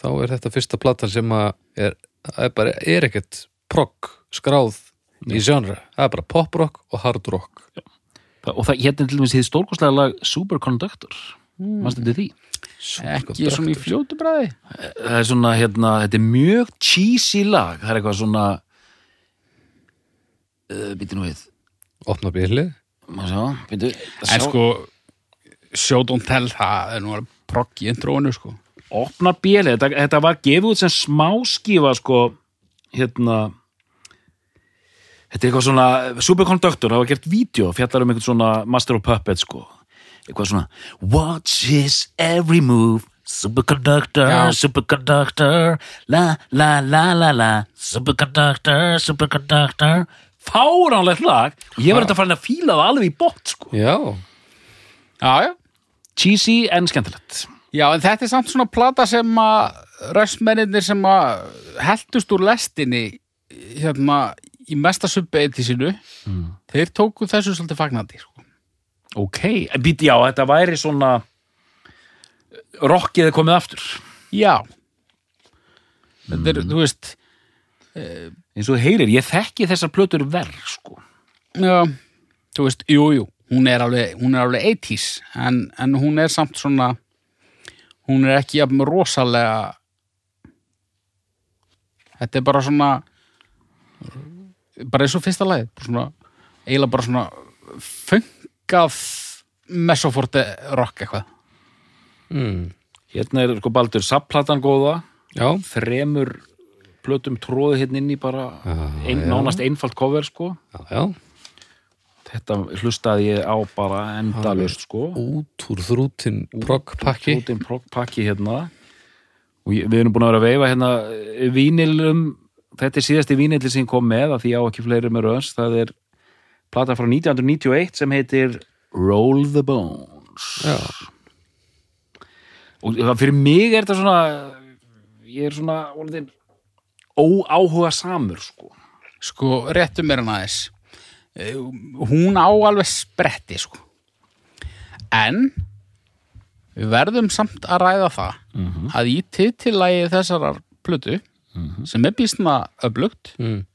þá er þetta fyrsta platan sem að er, er bara, er ekkert progg skráð í genre það er bara poprock og hard rock. Og það hérna er til dæmis því stórkostlega lag Superconductor, mm. mannstu þetta því? ekki svona í fljótu bræði það er svona, hérna, þetta er mjög cheesy lag, það er eitthvað svona uh, býtti nú við. Opna bílið en sko show don't tell það er nú alveg progg í intróinu sko. Opnar bíli, þetta, þetta var gefið út sem smáskífa sko, hérna þetta er eitthvað svona Superconductor, það var gert vídeo fjallar um eitthvað svona Master of Puppets sko, eitthvað svona Watch his every move. Superconductor, Já. Superconductor La la la la la. Superconductor, Superconductor. Fáránlegt lag. Og ég var þetta farin að fíla það alveg í bótt sko. já, já, já. Cheesy en skemmtilegt. Já, en þetta er samt svona plata sem að röstmennir sem að heldust úr lestinni hérna í mesta subbeiti sínu þeir tóku þessu svolítið fagnandi sko. Ok, býti já, þetta væri svona rockið er komið aftur Já Þetta er, þú veist eins og þú heyrir, ég þekki þessar plötur verð sko. já, þú veist, jú, jú hún er alveg, hún er alveg 80s en, en hún er samt svona hún er ekki jafn rosalega þetta er bara svona bara eins og fyrsta svona, eiginlega bara svona fengað mesoforte rock eitthvað. Mm. Hérna er sko Baldur sapplatan góða. Já, þremur plötum tróði hérna inn í bara ein, nánast einfalt cover sko. já, já. Þetta hlustaði ég á bara endalaust sko. út úr þrútin proggpakki Tótin pakki hérna. Og ég, við erum búin að vera að veifa hérna eh, vínilum, þetta er síðasti vínil sem kom með, af því á ekki fleiri með röns. Það er plata frá 1991 sem heitir Roll the Bones. Já, og fyrir mig er þetta svona ég er svona orðin, óáhuga samur sko. Sko, réttu mér hann aðeins. Eh, hún á alveg spretti sko. En við verðum samt að ræða það að í titillægi þessarar plötu sem er býstna öflugt. Mm.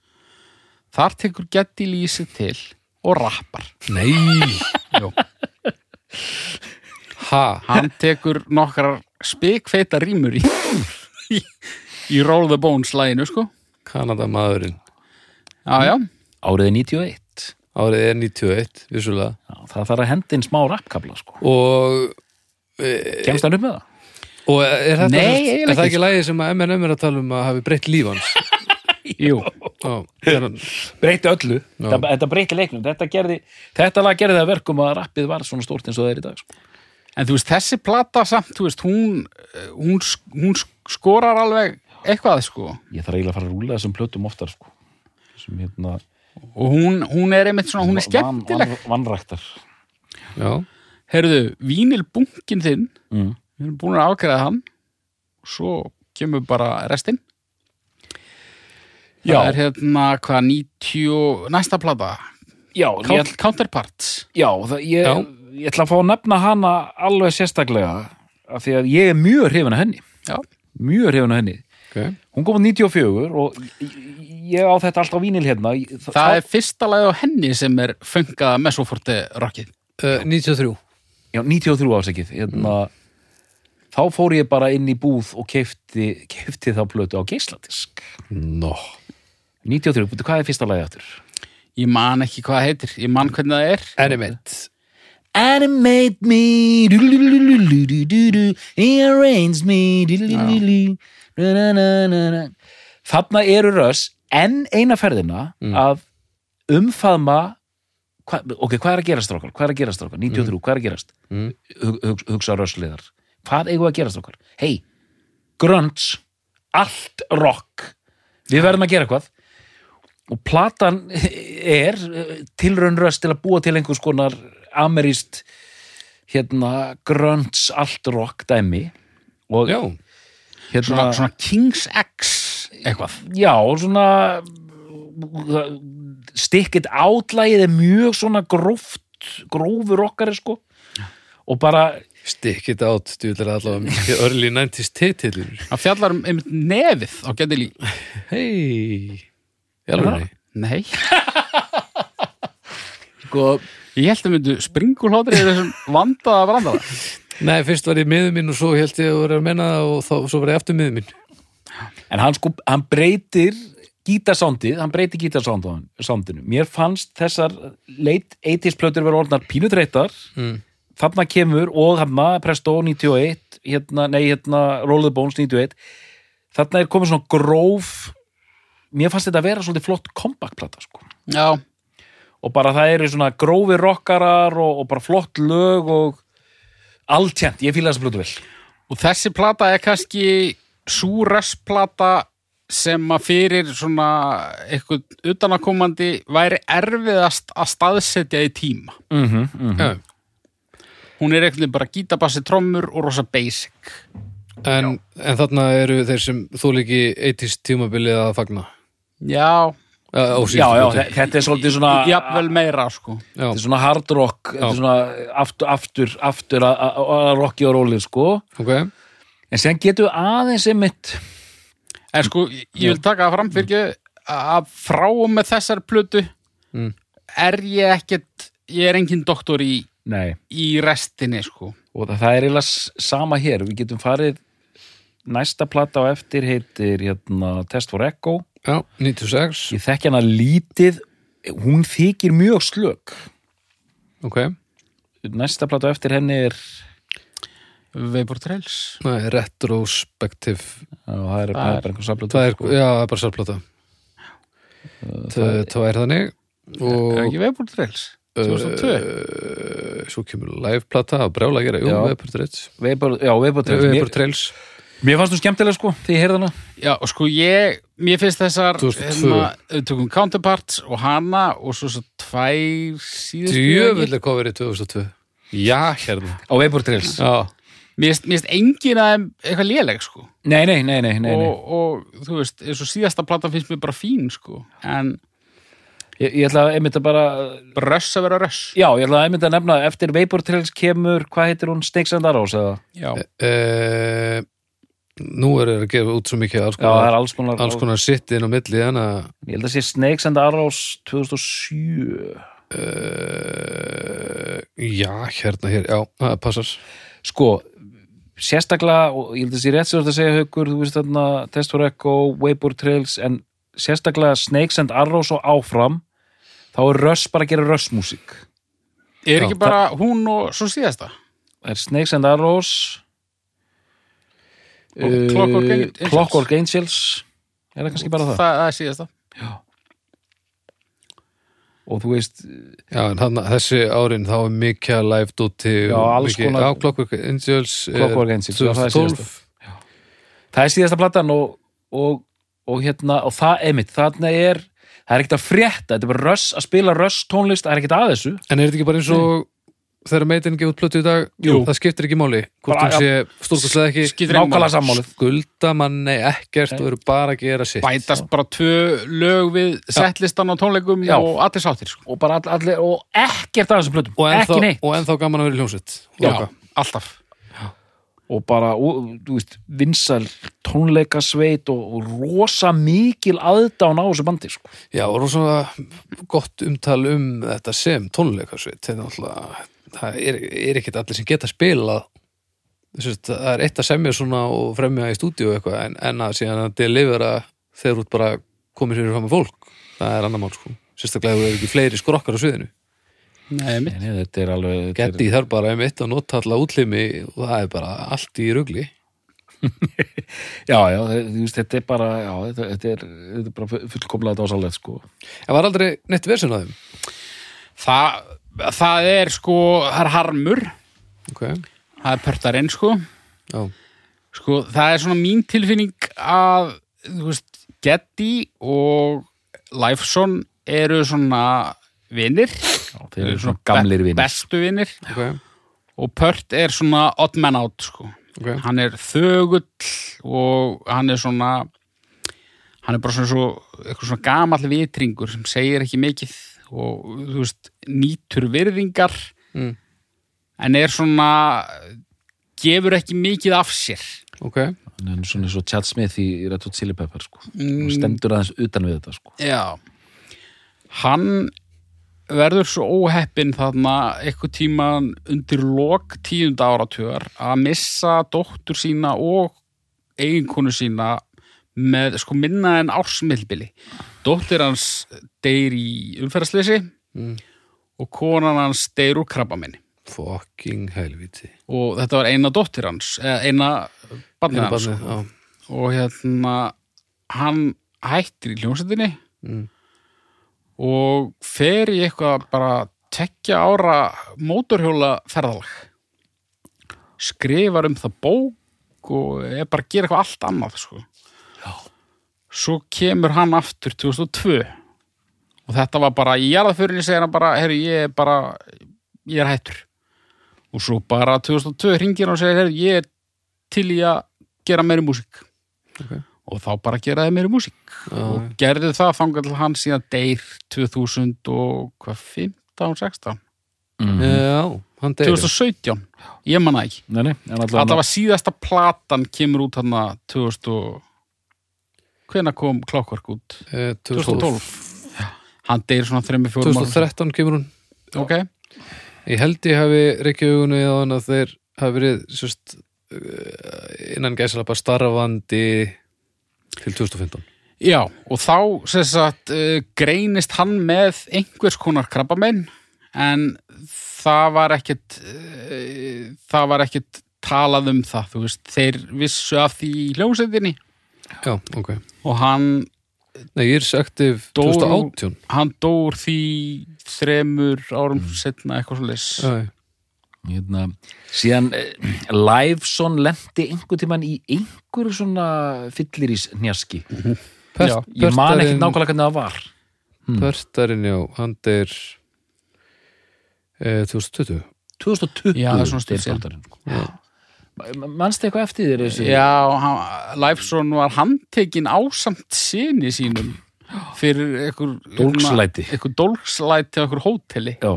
þar tekur Getty Lýsi til og rappar. Nei. Ha, hann tekur nokkrar spikfeita rímur í, í, í Roll the Bones læginu sko. Já, árið er 91 árið er 91, vissulega. Já, það þarf að henda inn smá rappkabla sko. og kemst hann upp með það? Og er þetta Nei, er það ekki, ekki lægi sem að MNM er að tala um að hafi breytt líf hans? jú breyti öllu, Já. þetta, þetta breyti leiknum þetta, gerði, þetta lag gerði það að verkum að rappið var svona stórt eins og það er í dag sko. En þú veist, þessi plata samt, þú veist, hún, hún, hún skorar alveg eitthvað, sko. ég þarf eiginlega að fara að rúla þessum plötum oftar sko. sem hérna og hún, hún er einmitt svona, hún er skemmtileg Van- van- Vannræktar Já, Herðu, vínilbunkin þinn mm. Við erum búin að afgræða hann. Og svo kemur bara restinn. Já. það er hérna hvað 90, næsta plata? Já, ég, Count- Counterparts. Já, það, ég, Já. ég ætla að fá að nefna hana alveg sérstaklega af því að ég er mjög hrifin af henni. Já. mjög hrifin af henni. Ok. Hún kom á 94 og ég, ég á þetta alltaf vínil hérna. Þa, það er fyrsta lagið á henni sem er fengað mesoforti rockið uh, 93 já, 93 ásækið hérna, þá fór ég bara inn í búð og keifti, keifti þá plötu á geisladisk Nó 93, betur hvað er fyrsta lagi aftur? ég man ekki hvað það heitir, ég man hvernig það er Animate Animate me du-du-du-du-du-du-du, Arrange me. Þarna eru röss enn eina ferðina að umfaðma hva, ok, hvað er að gerast okkar? Hvað er að gerast okkar? 93, hvað er að gerast? Mm. Hug, hug, hugsa rössliðar Hvað eigum við að gerast okkar? Hei, grunts allt rock. Við verðum að gera eitthvað. Og platan er eh, tilraun röst til að búa til einhvers konar ameríst hérna grunts allt rock dæmi. Og Já, hérna svona, svona King's X eitthvað. Já, svona out lagið er mjög svona gróft grófur rockari sko og bara stick it out Stjúlir allavega mikið early 90s titillur það fjallar um einmitt nefið á Gedili Hei Jálfurni nei, sko, ég held að myndu springulhóttir í þessum vandaða brandara Nei, fyrst var ég miður minn og svo held ég að vera að menna það og þá, svo var ég aftur miður minn. En hann sko hann breytir gítarsándið, hann breytir gítarsándinu mér fannst þessar late 80s plötur vera orðnar pínutreittar mm. Þarna kemur og þarna Presto 91 hérna, nei hérna Roll the Bones 91 þarna er komið svona gróf mér fannst þetta að vera svolítið flott comeback-plata sko. Já, og bara það eru svona grófi rockarar og, og bara flott lög og alltjent, ég fíla þessa plötu vel. Og þessi plata er kannski súressplata sem að fyrir svona eitthvað utanakomandi væri erfiðast að staðsetja í tíma. Mm -hmm, mm Já. Hún er eitthvað bara gítabassi trommur og rosa basic. En, en þarna eru þeir sem þú líki 80s tímabilið að fagna? Já, uh, já, já, þe- þetta er svolítið svona jafnvel meira sko. Þetta er svona hard rock þetta er svona aftur, aftur, aftur að- rocki og rólið sko. Ok. En sen getur við aðeins einmitt en sko, ég vil taka það fram fyrir að frá og með þessar plötu Mm. er ég ekkert ég er engin doktor í, nei, í restinni sko. Og það, það er eiginlega sama hér, við getum farið næsta plata á eftir heitir hérna, Test for Echo. Já, 96 ég þekki hana lítið. Hún þykir mjög slök. Ok, næsta plata á eftir henni er Vapor Trails. Nei, retrospektiv já, það er, það er bara það er, já, það er bara sálplata það er þannig er og ekki Vapor Trails 2002 uh, svo kemur liveplata að brjála að gera, Já. Vapor Trails. Vapor, já, Vapor Trails. Mér, fannst þú skemmtilega sko. Því ég heyrði hana? Já, og sko ég, mér finnst þessar 2002. hérna, við tökum Counterparts og hana og svo svo tvær síðustu djöfull er coverið 2002 já, hérna. Á Vapor Trails. Já, Mér finnst- engin að eitthvað léleg sko. Nei, nei, nei, nei, nei, nei. og, og þú veist, eins og síðasta plata finnst mér bara fín sko. En Ég, ég ætla að einmitt að bara röss að vera röss já, ég ætla að einmitt að nefna eftir Vapor Trails kemur, hvað heitir hún, Snakes and Arrows eða? Já, uh, nú er það að gefa út svo mikið alls Já, það er konar, alls konar, alls konar sitt inn á milli en að ég held að sé Snakes and Arrows 2007 uh, já, hérna hér já, það passar. Sko, sérstaklega og ég held að sé rétt sér að segja haukur þú veist þarna Test for Echo, Vapor Trails en sérstaklega Snakes and Arrows og áfram þá er Russ bara að gera Russ-músík er Já, ekki bara hún og svo síðasta? Það er Snakes and Arrows Og Clockwork Angels. uh, Clockwork Angels. Er það kannski bara það? Það, það er síðasta. Og þú veist, já, en hann, þessi árin þá er mikið að live dóti Já, alls mikið, konar- já, Clockwork Angels er Clockwork Angels, já, það er 2012 það er síðasta platan og, og, og hérna og það, einmitt, þarna er það er ekkert að frétta, þetta er bara röss að spila röss tónlist, það er ekkert að þessu. En er þetta ekki bara eins og þegar meitin gefur út plötu í dag? Jú. það skiptir ekki máli hvort Bara, hún sé stórkostlega ekki. Skiptir engu nákvæmlega máli. sammálið skulda manni ekkert og eru bara að gera sitt. Bætast bara tvö lög við settlistan á tónleikum Já. og allir sáttir sko. og bara all, allir, og ekkert að þessum plötum. Og ekki ennþá, neitt. og ennþá gaman að vera í hljómsveit. Já, Loka. alltaf og bara, og, þú veist, vinsal tónleikasveit og, og rosa mikil aðdán á þessu bandi sko. Já, og rosa gott umtal um þetta sem náttúrulega það er, er ekkert allir sem geta spilað. Sest, það er eitt að semja svona og fremja í stúdíu eitthvað en, en að síðan að delivera þegar út bara komið sér fram með fólk það er annar mál sko. Sérstaklega ef það er ekki fleiri skrokkar á sviðinu Nei, Nei, nei, þetta er alveg er- Getty þarf bara einmitt að nota alla útlimi og það er bara allt í rugli. Já, já, þetta er bara já, þetta, þetta, er, þetta er bara fullkomlega dásalegt sko. Það var aldrei neitt versun að þeim? Það, það er sko það er harmur, okay. það er pörtarinn sko. Já, sko, það er svona mín tilfinning að, þú veist, Getty og Lifeson eru svona vinnir þeir eru svona gamlir vinnir bestu vinnir ok, og Pört er svona odd man out sko. ok hann er þögull og hann er svona hann er bara svona, svo, eitthvað svona gamall vitringur sem segir ekki mikið og þú veist, nýtur virðingar mm. en er svona gefur ekki mikið af sér Ok, hann er svona svo Chad Smith í Red Hot Chili Pepper sko. Mm. hann stendur aðeins utan við þetta sko. Já Hann verður svo óheppinn þarna eitthvað tíman undir lok tíunda áratugar að missa dóttur sína og eiginkonu sína með sko minna en ársmilbili dóttir hans deyr í umferðarsleysi Mm. og konan hans deyr úr krabbamenni fucking helviti og þetta var eina dóttir hans eina barnið hans sko. já. og hérna hann hættir í hljómsveitinni Mm. Og fer í eitthvað bara tekja ára mótorhjóla ferðalag skrifar um það bók og er bara að gera eitthvað allt annað sko. svo kemur hann aftur 2002 og þetta var bara í jarðaförinni segir hann bara, herru ég er bara ég er hættur. Og svo bara 2002 ringir hann og segir herru ég er til í að gera meiri músík. Ok. Og þá bara gera það meiri músík. Já, og gerði það þangar til hann síðan deyr 2000 og hvað 15, 16 mm. Já, hann deyri 2017, ég manna ekki. Nei, nei, Þetta var síðasta platan kemur út hann 2000 og hvenær kom Clockwork út? Eh, 2012 Hann deyr svona 3-4 ára 2013 kemur hún. Ok, Ég held ég hafi hann að þeir hafi verið sérst, innan gæsala bara starfandi til 2015 já og þá sagt uh, greinist hann með einhvers konar krabbamenn en það var ekkit uh, það var ekkit talað um það, þú veist, þeir vissu af því hljómsveitinni. Já, ok. Og hann Nei, ég er Dó- 2018 hann dór því þremur árum setna eitthvað svo Já, hérna, síðan eh, Liveson lendi einhver tíman í einhverju svona fyllir í njaski Já, ég man ekki nákvæmlega hvernig það var. Pertarinn, já, hann er eh, 2020 2020 Já, það er svona. Pertarinn, sko. manstu eitthvað eftir þér þessi? Já, hann, Lifeson var handtekinn ásamt sinni sínum fyrir einhver Dólgslæti. einhver dólgslæti á einhver hóteli. Já.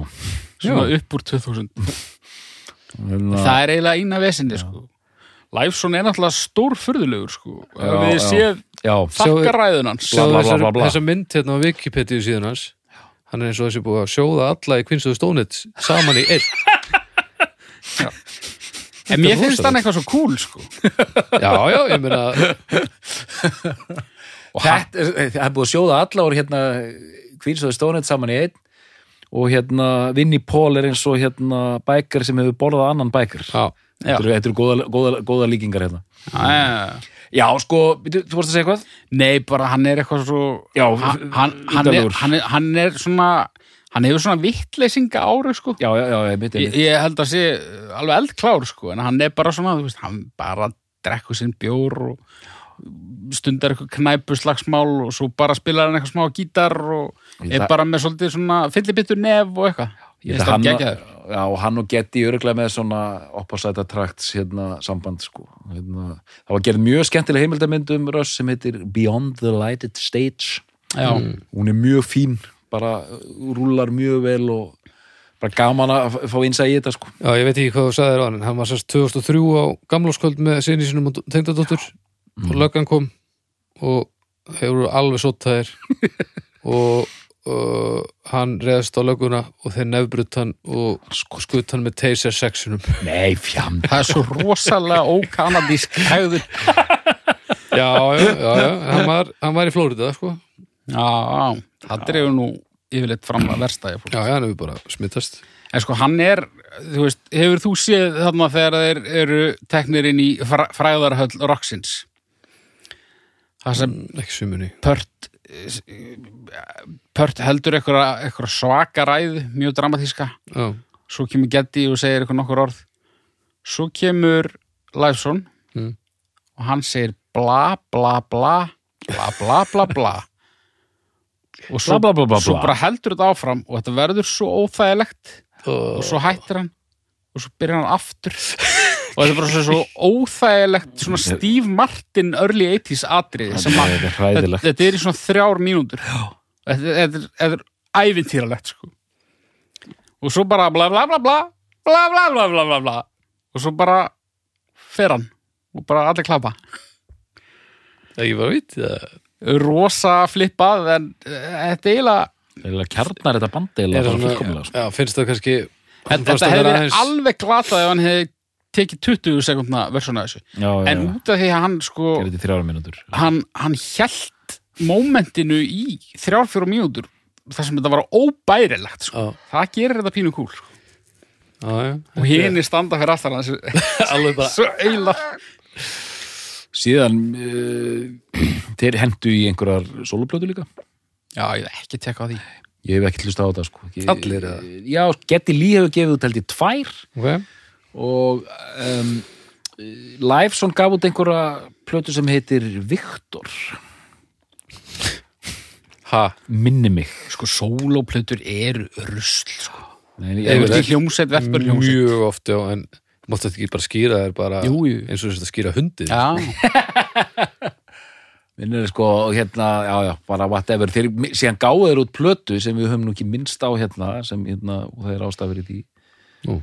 svona upp úr 2000 Hérna, það er eiginlega eina vesinni sko. Lifeson er náttúrulega stór furðulegur sko. Við séð þakkaræðun hans bla. þessar mynd hérna á Wikipedia síðan hans. Hann er eins og þessi búið að sjóða alla í Stone Age saman í einn en mér finnst hann eitthvað svo cool sko. Já, já, ég meina og er, það er búið að sjóða alla og hérna Stone Age saman í einn og hérna Vinnie Paul er eins og hérna bækar sem hefur borðað annan bækar Já, Já. Þetta eru, þetta eru góða, góða, góða líkingar hérna að, Já, sko, þú vorst að segja eitthvað? nei, bara hann er eitthvað svo Já, hann, hann, hann, er, er, hann er svona hann hefur svona vittleysinga ári sko. Já, já, já, ég myndi ég, ég held að sé alveg eldklár sko, en hann er bara svona, þú veist, hann bara drekkur sinn bjór og stundar eitthvað knæpu slagsmál og svo bara spilar hann eitthvað smá gítar og er það- bara með svolítið svona fyllibittur nef og eitthvað? Ég Ég held að geggjaður. já, og hann og Getty öruglega með svona opposite attracts hérna, samband sko. hérna, það var gerð mjög skemmtileg heimildamynd um Russ sem heitir Beyond the Lighted Stage. Já, hún er mjög fín bara uh, rúlar mjög vel og bara gaman að fá innsæði í þetta sko. Já, ég veit ekki hvað þú sagðir á hann en hann var sérst 2003 á gamláskvöld með sinni sinum og tengdadóttur. Og löggan kom og hefur alveg sóttaðir og uh, hann reðast á lögguna og þeir nefbrut hann og skutt hann með taser sexunum Nei, fjand það er svo rosalega ókanadísk hægður Já, já, já, já, hann var, hann var í Flórida, sko. Já, það dreifur nú yfirleitt fram að versta ég fólk. Já, já, hann hefur bara smittast En sko hann er, þú veist, hefur þú séð þarna þegar þeir eru teknir inn í fræ, fræðarhöll Roxins? Það sem ekki sumunni Pört Pört heldur eitthvað, svaka ræð, mjög dramatíska. Já, svo kemur Geddi og segir eitthvað nokkur orð. Svo kemur Læfsson Mm. og hann segir bla bla bla bla bla bla bla. Og svo, Bla, bla, bla, bla, svo bara heldur þetta áfram og þetta verður svo óþægilegt og svo hættir hann og svo byrjar hann aftur og þetta er bara svo, svo óþægilegt svona Steve Martin early 80s atriði sem að Þetta er er í svona þrjár mínútur. Þetta, þetta, er- þetta er ævintýralegt sko. og svo bara bla bla bla bla bla bla bla bla bla bla. Og svo bara fer hann og bara allir klappa. Það ég var veit það rosa flippað en eh, þetta er eiginlega kjarnar þetta bandi er bara sko. já, finnst það kannski þetta, hefði verið aðeins- alveg glatað ef hann hefði tekið 20 sekundna versuna þessu Já, já, en út af því að hann sko hann, hann hjælt mómentinu í þrjár fjórum mínútur þar sem þetta var óbærilegt sko. Það gerir þetta pínu kúl sko. já, já og hinn standa fyrir aftan hans Alveg bara svo eiginlega Síðan uh, þeir hendu í einhverjar soloplötu líka já, ég hef ekki tekka á því Ég hef ekki hlusta á þetta sko. Ekki- Allir, eða? Já, Lee hefur gefið út held ég tvær okay. Og um, Liveson gaf út einhverja plötu sem heitir Viktor Ha, minni mig. Sko sólóplötur eru rusl sko. Nei, ég veist ekki hljómsveit verður hljómsveit? Mjög oft já, en máttu þetta ekki bara skýra þér bara Jú, jú. eins og þetta skýra hundið. Já, minnir sko hérna, já já, bara whatever. Þeir síðan gáðu þeir út plötu sem við höfum nú ekki minnst á hérna sem hérna, og það er ástafir í Nú.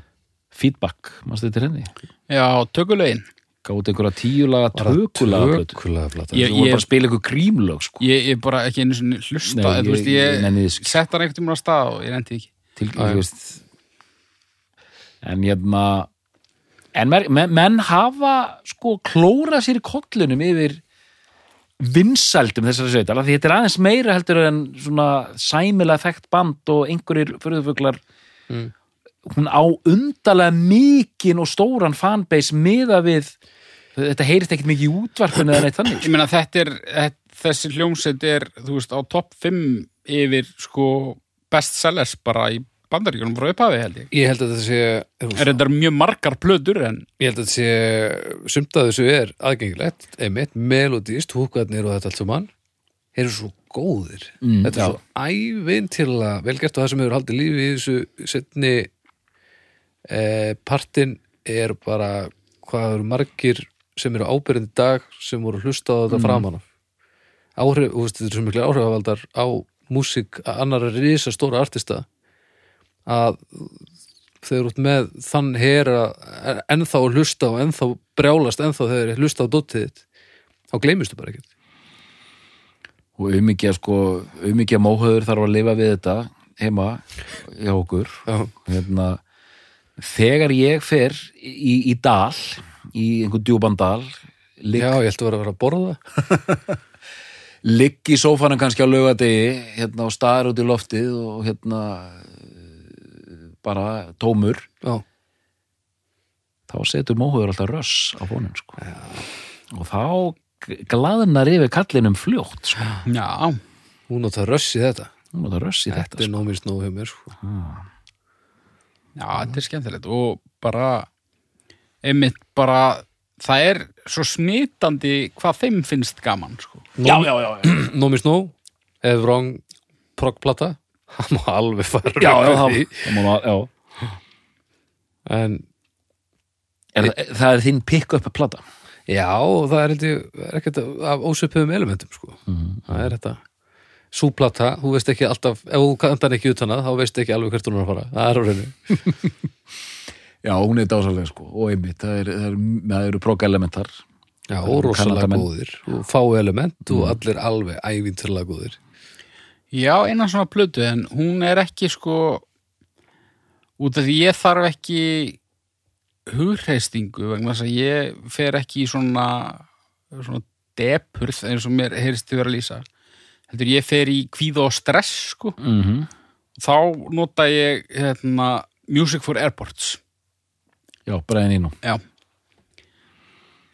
Feedback, mannstu þetta henni já, tökulegin gáðu út einhverja tíulaga tökulaga plata Ég- þú voru bara að spila einhver grímlög sko ég er bara ekki einu sinni hlusta Nei, ég- ég, ég nenni þess ekki. sett hann einhvern tímann á stað og ég rendi ekki til, Já, já. þú veist en hérna en mer, men, menn hafa sko klóra sér í kollunum yfir vinsældum þessari sveitar af því þetta er aðeins meira heldur en svona sæmilega þekkt band og einhverjir fyrðufuglar Mm. Hún á undarlega mikinn og stóran fanbase miða við þetta heyrist ekkert mikið í útvarpinu eða neitt þannig. Ég meina þetta er, þetta- þessi hljómsveit er þú veist, á topp 5 yfir sko bestsellers bara í bandaríkjunum frá upphafi held ég. Ég held að þetta sé er þetta mjög margar plötur en Ég held að þetta sé sumt að þessu er aðgengilegt einmitt, melodíst, húkarnir og þetta allt saman. Eru svo góðir. Mm, þetta er já. svo ævintilega velgert og það sem hefur haldið lífi í þessu setni eh, partin er bara hvað eru margir sem eru ábyrjandi í dag sem voru hlusta á þetta framan af. Áhrif, þú veist, þetta er svo miklu áhrifavaldar á músík annara risa stóra artista að þeir eru út með þann hera ennþá hlusta og ennþá brjálast ennþá þegar þeir hlusta á dóttið þitt þá gleymistu bara ekkert. Og umikið sko umikið móhauður þarf að lifa við þetta heima hjá okkur. Hérna, þegar ég fer í, í dal í einhvern djúpan dal ligg, Já ég ættu að vera að vera að borða ligg í sófanum kannski á laugadegi hérna og staðar út í loftið og hérna bara tómur Já, þá setur móhauður alltaf röss á fónum sko. og þá glaðnar yfir kallinum fljótt sko. já, hún átt að rössi þetta Hún notar röss í þetta Þetta er sko. nómist nóg hjá mér sko. Já, þetta er skemmtilegt og bara einmitt bara það er svo smitandi hvað þeim finnst gaman sko. já, já, já, já. Nómi Snó eða Wrong proggplata hann má alveg fara já, já, það, því. það, má, já. en Er, það er þinn pick-up plata já, það er er ekkert af ósöpuðum elementum sko. það er þetta súplata, þú veist ekki alltaf ef þú kantar ekki utan að, þá veist ekki alveg hvert hún er að fara. Það er á reynu já, hún er dásalega sko. Og einmitt, það, er, það, er, það eru prog-elementar. Já, og rosalega góðir. Og fá element og allir alveg ævinturlega góðir. Já, eina svona plötu en hún er ekki sko út af því ég þarf ekki hugreistingu vegna þess að ég fer ekki í svona svona depurð eins og mér heyrist þið vera að lýsa heldur ég fer í kvíða og stress sko mm -hmm. þá nota ég hérna, Music for Airports já, bregðin í nú Já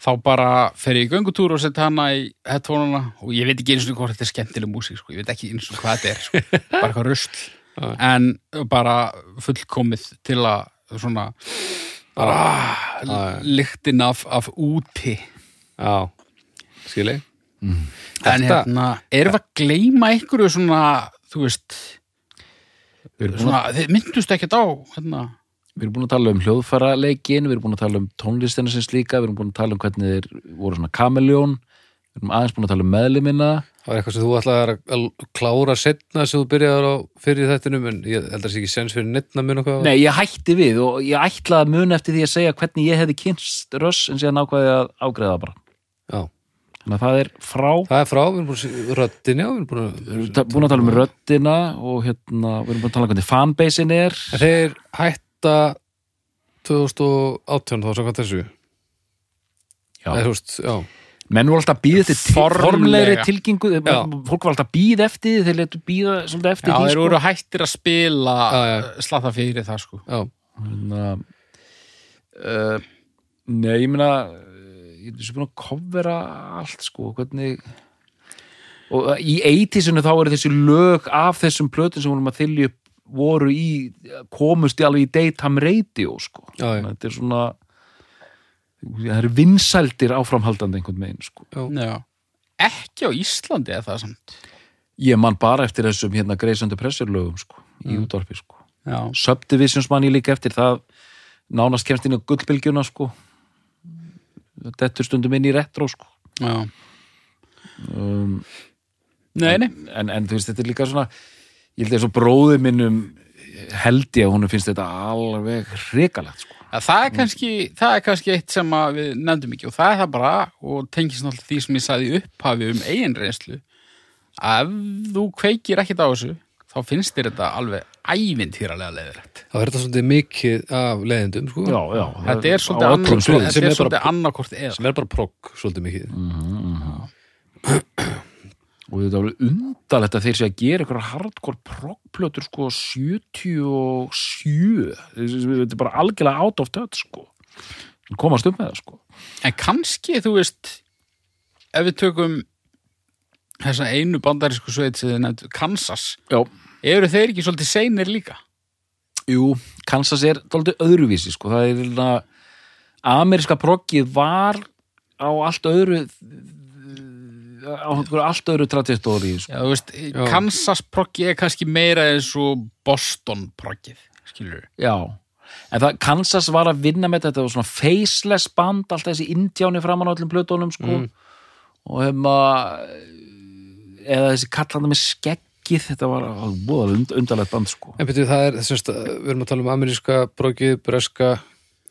þá bara fer ég í göngutúr og setja hana í headphone-una og ég veit ekki eins og hvort þetta er skemmtileg músík sko. ég veit ekki eins og hvað þetta er sko. bara eitthvað Já. en bara fullkomið til að svona ah, Já. lyktin af, af úti já, skilji en Þetta- hérna, erum við að gleyma einhverju svona, þú veist svona, þið myndust ekkert á hérna, við erum búin að tala um hljóðfæraleikin við erum búin að tala um tónlistina sem slíka við erum búin að tala um hvernig þeir voru svona kameljón við erum aðeins búin að tala um meðlimina Það var eitthvað sem þú ætlaði að klára setna sem þú byrjaði á fyrir þettinum en ég held að það sé ekki sens fyrir neittna mun okkar Nei, ég hætti við og ég ætlaði að muna eftir því að segja hvernig ég hefði kynst röss en síðan ákvaði að ágreða bara þannig að það er frá það er frá, við erum búin að já, við erum búin að ta- búin að tala um röddina og hérna, við erum búin að tala um hvernig fanbasein er. En Þeir hætta 2018 þá samkvæmt þessu? Já. Þú veist, já, menn voru alltaf að býða eftir formlegri tilgingu Já. fólk var alltaf að býða eftir þeir letu býða svolítið eftir já, því þeir sko. voru hættir að spila slatta fyrir það sko. Já, Hérna, uh, Nei, ég uh, ég er svo búin að kofvera allt sko, hvernig og uh, í 80-sinu þá eru þessi lög af þessum plötum sem vorum að þylja upp voru í, komust í alveg í daytime radio sko Já, já. þetta er svona það eru vinsældir áframhaldandi einhvern veginn sko já. Já. Ekki á Íslandi eða það samt. ég man bara eftir þessum hérna Grace and the Pressure lögum sko, í útvarpi sko Já. Subdivisions man ég líka eftir það nánast kemst inn á gullbylgjuna sko þetta stundum inn í retro sko Já. um, Nei, nei. en, en þú veist þetta er líka svona ég held að svo bróði minnum held ég að hún finnst þetta alveg hrikalegt sko Ja, það, er kannski, það er kannski eitt sem við nefndum ekki og það er það bara og tengist náttúrulega því sem ég sagði upphafi um eigin reynslu að ef þú kveikir ekkit á þessu þá finnst þér þetta alveg ævintýralega leiðilegt. Það er þetta svolítið mikið af leiðindum, sko. Já, já, Þetta er svolítið annarkort, þetta er svolítið bara- annarkort eða. sem er bara progg svolítið mikið. Og þetta er alveg undalegt að þeir sé að gera eitthvað hardcore proggplötur sko 77 þetta er bara algjörlega out of touch sko. Komast upp með það sko. En kannski, þú veist, ef við tökum þessa einu bandarísku sveit sem þið nefndu, Kansas, já, eru þeir ekki svolítið seinir líka? jú, Kansas er dálítið öðruvísi sko, það er hérna ameríska proggið var á allt öðru á einhverju allt öðru trajektóri sko. Já, þú veist, Kansas proggi er kannski meira eins og Boston proggið, skilur Já, en það Kansas var að vinna með þetta, þetta var svona faceless band, alltaf þessi indjáni framan á öllum plötunum, sko Mm. og hefma eða þessi kallandi með skeggið þetta var búða und, undarlegt band, sko. En betur það er, þessast, við erum að tala um ameríska proggið, breska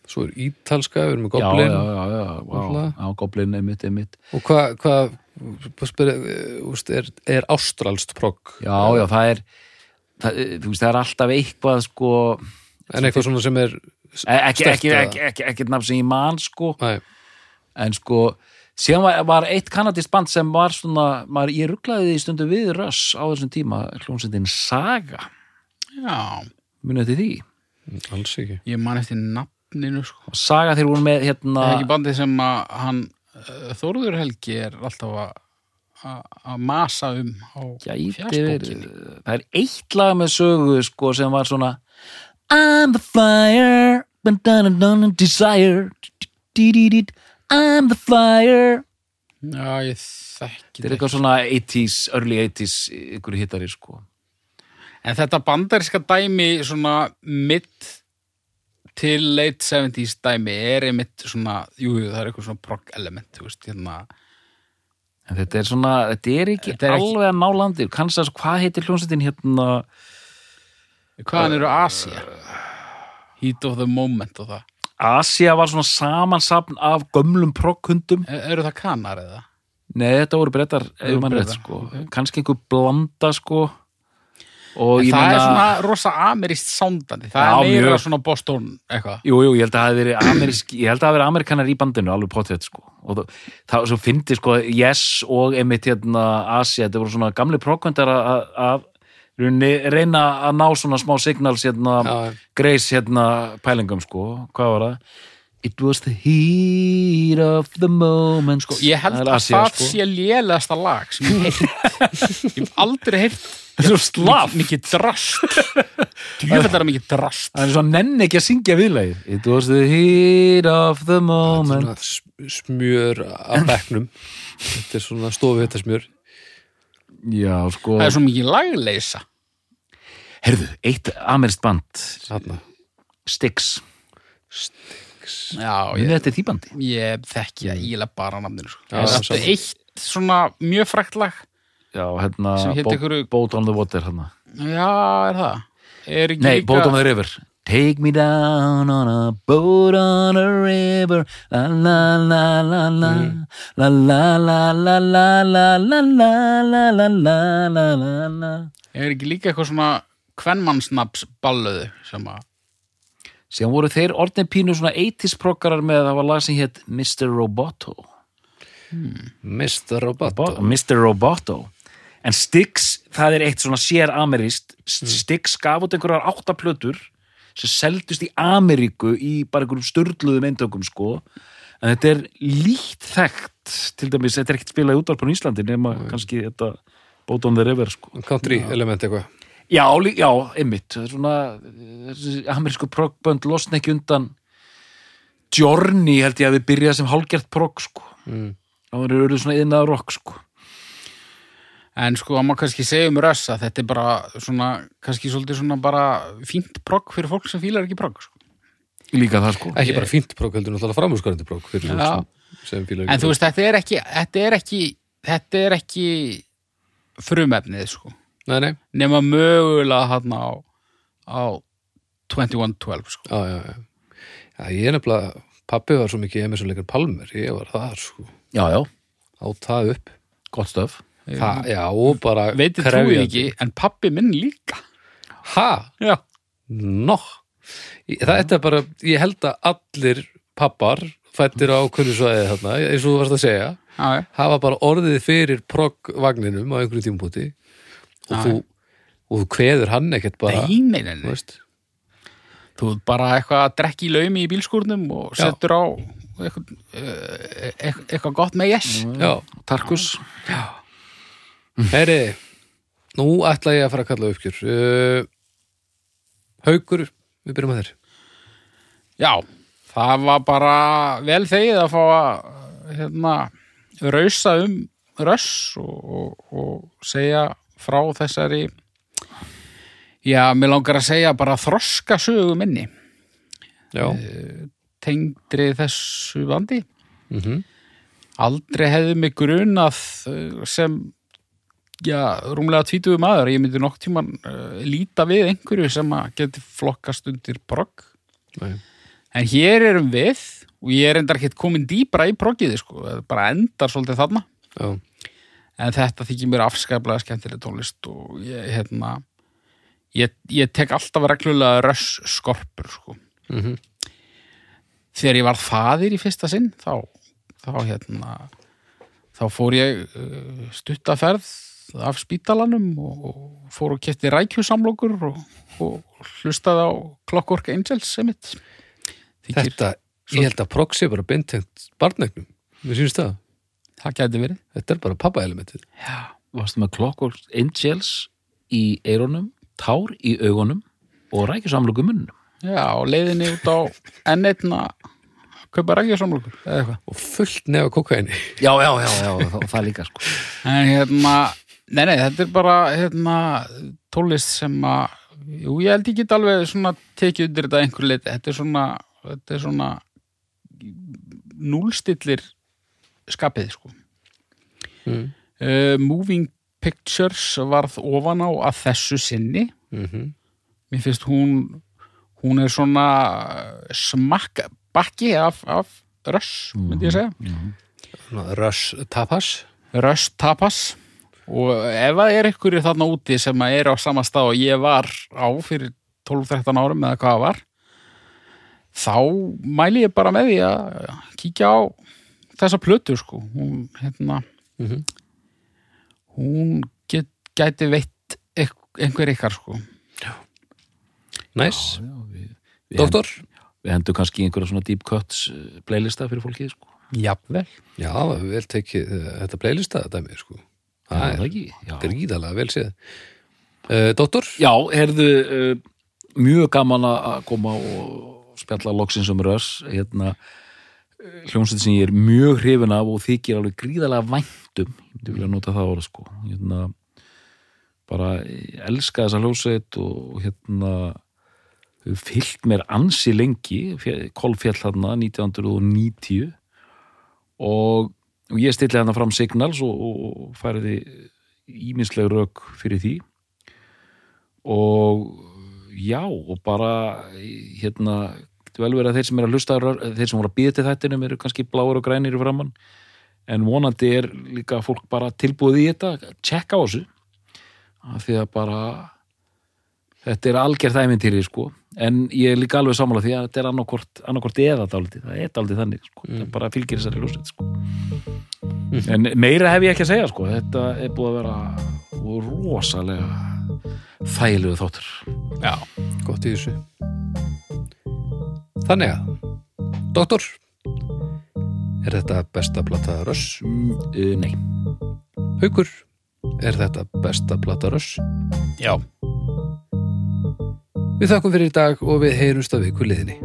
svo er ítalska, við erum með goblin. já, já, já, já, já, goblin, einmitt, einmitt. Og hvað hva, er, er ástralst progg? Já, já, það er það, þú veist, það er alltaf eitthvað, sko en eitthvað svona sem er e- ekki, ekki, ekki, ekki, ekki nafn sem ég man, sko. Næ, en sko síðan var, var eitt kanadist band sem var svona, maður, ég rugglaði því stundu við Russ á þessum tíma, hljómsveitin Saga, Já, munið til því alls ekki ég man eftir nafninu, sko. Saga þeir voru með hérna Það er ekki bandið sem að hann uh, Þórður Helgi er alltaf að að- masa um á fjarsbókinni. það er eitt lag með sögu sko sem var svona I'm the fire but done and done and desire. I'm the flyer Já, ég þekki Þetta er eitthvað svona 80s, early 80s ykkur hittari sko. En þetta bandaríska dæmi svona mid til late 70s dæmi er einmitt svona, jú, jú, það er eitthvað svona prog element, þú veist, hérna. En þetta er svona, þetta er ekki Þetta er ekki- alveg að ná landi. Kansas, hvað heitir hljómsveitin hérna? Hvaðan eru Asia? Heat of the moment og það Asia var svona samansapn af gömlum progghundum E- Eru það kanar eða? Nei, þetta voru brettar, ef mann rétt sko ok. kannski einhver blanda sko og En ég það er svona rosa ameríst sándandi það Já, er meira svona Boston eitthvað Jú, jú, ég held að það hafi verið amerísk ég held að það hafi verið amerikanar í bandinu, alveg potið sko. og það, það svo fyndi sko Yes og einmitt hérna Asia, þetta voru svona gamli að rauninni reyna að ná svona smá signals hérna, Já, Grace hérna pælingum sko, hvað var það? It was the heat of the moment sko, ég held að það sko. sé lélegasta lag sem ég heilt ég hef aldrei heilt mikið drast. Djúfellar mikið drast. Það er svo nenni ekki að syngja viðlagið. It was the heat of the moment. smjör af bekknum. Þetta er svona stofu þetta smjör Já, sko. Það er svo mikið lagleysa. Herðu, eitt amerist band. Þarna. Styx. Já, Munið ég, þetta er því bandi? Ég þekki það ílega bara namnir sko. Já, þetta er eitt svona mjög frækt lag Já, hérna einhverju- Boat on the Water hérna. já, er það? Er ekki Nei, líka Boat on the River Take me down on a boat on a river La la la la la La la la la la la la la la la la la la er ekki líka eitthvað svona kvenmannsnaps ballöðu sem að Síðan voru þeir orðin pínu svona 80s proggarar með það var lag sem hétt Mr. Roboto Mr. Roboto Robo- Mr. Roboto en Styx, það er eitt svona sér ameríst Styx gaf út einhverjar áttaplötur sem seldust í Ameríku í bara einhverjum störluðum eintökum sko. En þetta er lítt þekkt til dæmis, þetta er ekkert spilað í útvarpun í Íslandi nema kannski þetta Boat on the River sko. Country element eitthvað. Já, já, einmitt. Það er svona, þessi amerísku proggbönd losna ekki undan Journey held ég að við byrjað sem hálgert progg sko. Mm. það eru svona yðnaða rock sko En sko, að maður kannski segja um röss að þetta er bara svona, kannski svolítið svona bara fínt progg fyrir fólk sem fílar ekki progg, sko. Líka það sko. Ekki bara fínt prók, heldur náttúrulega framhúskarandi prók fyrir fólk sem, sem fílar En þú veist, þetta er ekki, þetta er ekki, þetta er ekki frumefnið, sko. nei, nei, Nema mögulega hann á, á 2112, sko. já, já, já. Já, ég er nefnilega, pappi var svo mikið Emerson leikar Palmer, ég var þar sko. Já, já, á það upp. Gott stöf það, já, og bara Veitir trúið ekki, en pappi minn líka. ha, Já. no það þetta er bara, ég held að allir pappar fættir á kunnu svæði þarna, eins og þú varst að segja Já, já. hafa bara orðið fyrir progvagninum á einhverju tímpúti og Já, þú og þú kveður hann ekkert bara Nei, þú Þú bara eitthvað að drekki í laumi í bílskúrnum og Já. settur á eitthvað, eh, eitthvað, eitthvað gott með yes. já, Heyri nú ætla ég að fara að kalla uppgjör. Uh, Haukur við byrjum að þér. Já, það var bara vel þegið að fá að hérna, rausa um röss og, og, og segja frá þessari já, mér langar að segja bara þroska sögu minni. Já, tengdri þessu bandi mm aldrei hefði mig grunað eh, sem já, rúmlega tvítuðu maður. Ég myndi nokk tíman uh, líta við einhverju sem að geti flokkast undir brogg Nei. En hér erum við og ég er endar ekkert komin dýbra í proggiði sko, það bara endar svolítið þarna. Já, en þetta þykir mér afskaplega skemmtileg tónlist og ég, hérna ég, ég tek alltaf reglulega röss skorpur sko. mm þegar ég var faðir í fyrsta sinn þá, þá hérna þá fór ég uh, stuttaferð af spítalanum og, fór og kefti rækjusamlokur og, og hlustaði á Clockwork Angels sem mitt þykir, þetta, ég held að prog sé bara beintengt barnegnum, mér sýnst það. Það gæti verið. Þetta er bara pappa-elementið. Já. Varstu með Clockwork Angels í eironum, tár í augunum og rækjusamlöku munnum Já, og leiðinni út á enn einna kaupa rækjasamlokur eða eitthvað. Og fullt nefa kokaini já, já, já, já, það líka sko. En hérna, nei, nei, þetta er bara hérna, tólist sem að, jú, ég held get alveg svona tekið undir þetta að einhverju leiti. Þetta er svona, þetta er svona núlstillir skapið, sko. mm. Uh, moving Pictures varð ofan á að þessu sinni. Mm Mér finnst hún, hún er svona smakk bakki af, af röss, myndi ég segja. Rush Tapas Röst tapas og ef það er ykkur þarna úti sem er á sama stað og ég var á fyrir 12-13 árum eða hvað var þá mæli ég bara með því að kíkja á þessa plötu sko. Hún, hérna, mm hún get, gæti veitt einhver ykkar sko. Næs, Já, við, við, doktor? við hendum kannski einhverja svona deep cuts eh, playlista fyrir fólkið sko. Jafnvel. Já, vel tekið uh, þetta playlista þetta mér sko Það er ekki gríðalega vel séð. Uh, Doktor, Já herðu uh, mjög gaman að koma og spjalla loksins um röss hérna eh, hljómsveit sem ég er mjög hrifin af og þykir alveg gríðalega væntum. Ég vilja nota það orð sko. Hérna bara elska þessa hljómsveit og hérna fyllt mér ansi lengi. Kolfjall þarna 1990 og, og ég stilli hérna fram Signals og, og, færiði íminsleg rök fyrir því. Og já og bara hérna getur vel verið að þeir sem er að hlusta þeir sem voru að býða til þættinum eru kannski bláur og grænir í framann en vonandi er líka fólk bara tilbúið í þetta tjekka á þessu. Af því að bara þetta er algjör þæmintýri sko en ég er líka alveg sammála því að þetta er annarkort, eða dálítið, það er dálítið þannig sko. það bara fylgir þessari lúsið sko. en meira hef ég ekki að segja sko. þetta er búið að vera rosalega þægilegu þáttur Já, gott í þessu Þannig að Doktor Er þetta besta plata Rush? mm, uh, nei Haukur, er þetta besta plata Rush? já Við þakkum fyrir í dag og við heyrumst að viku liðinni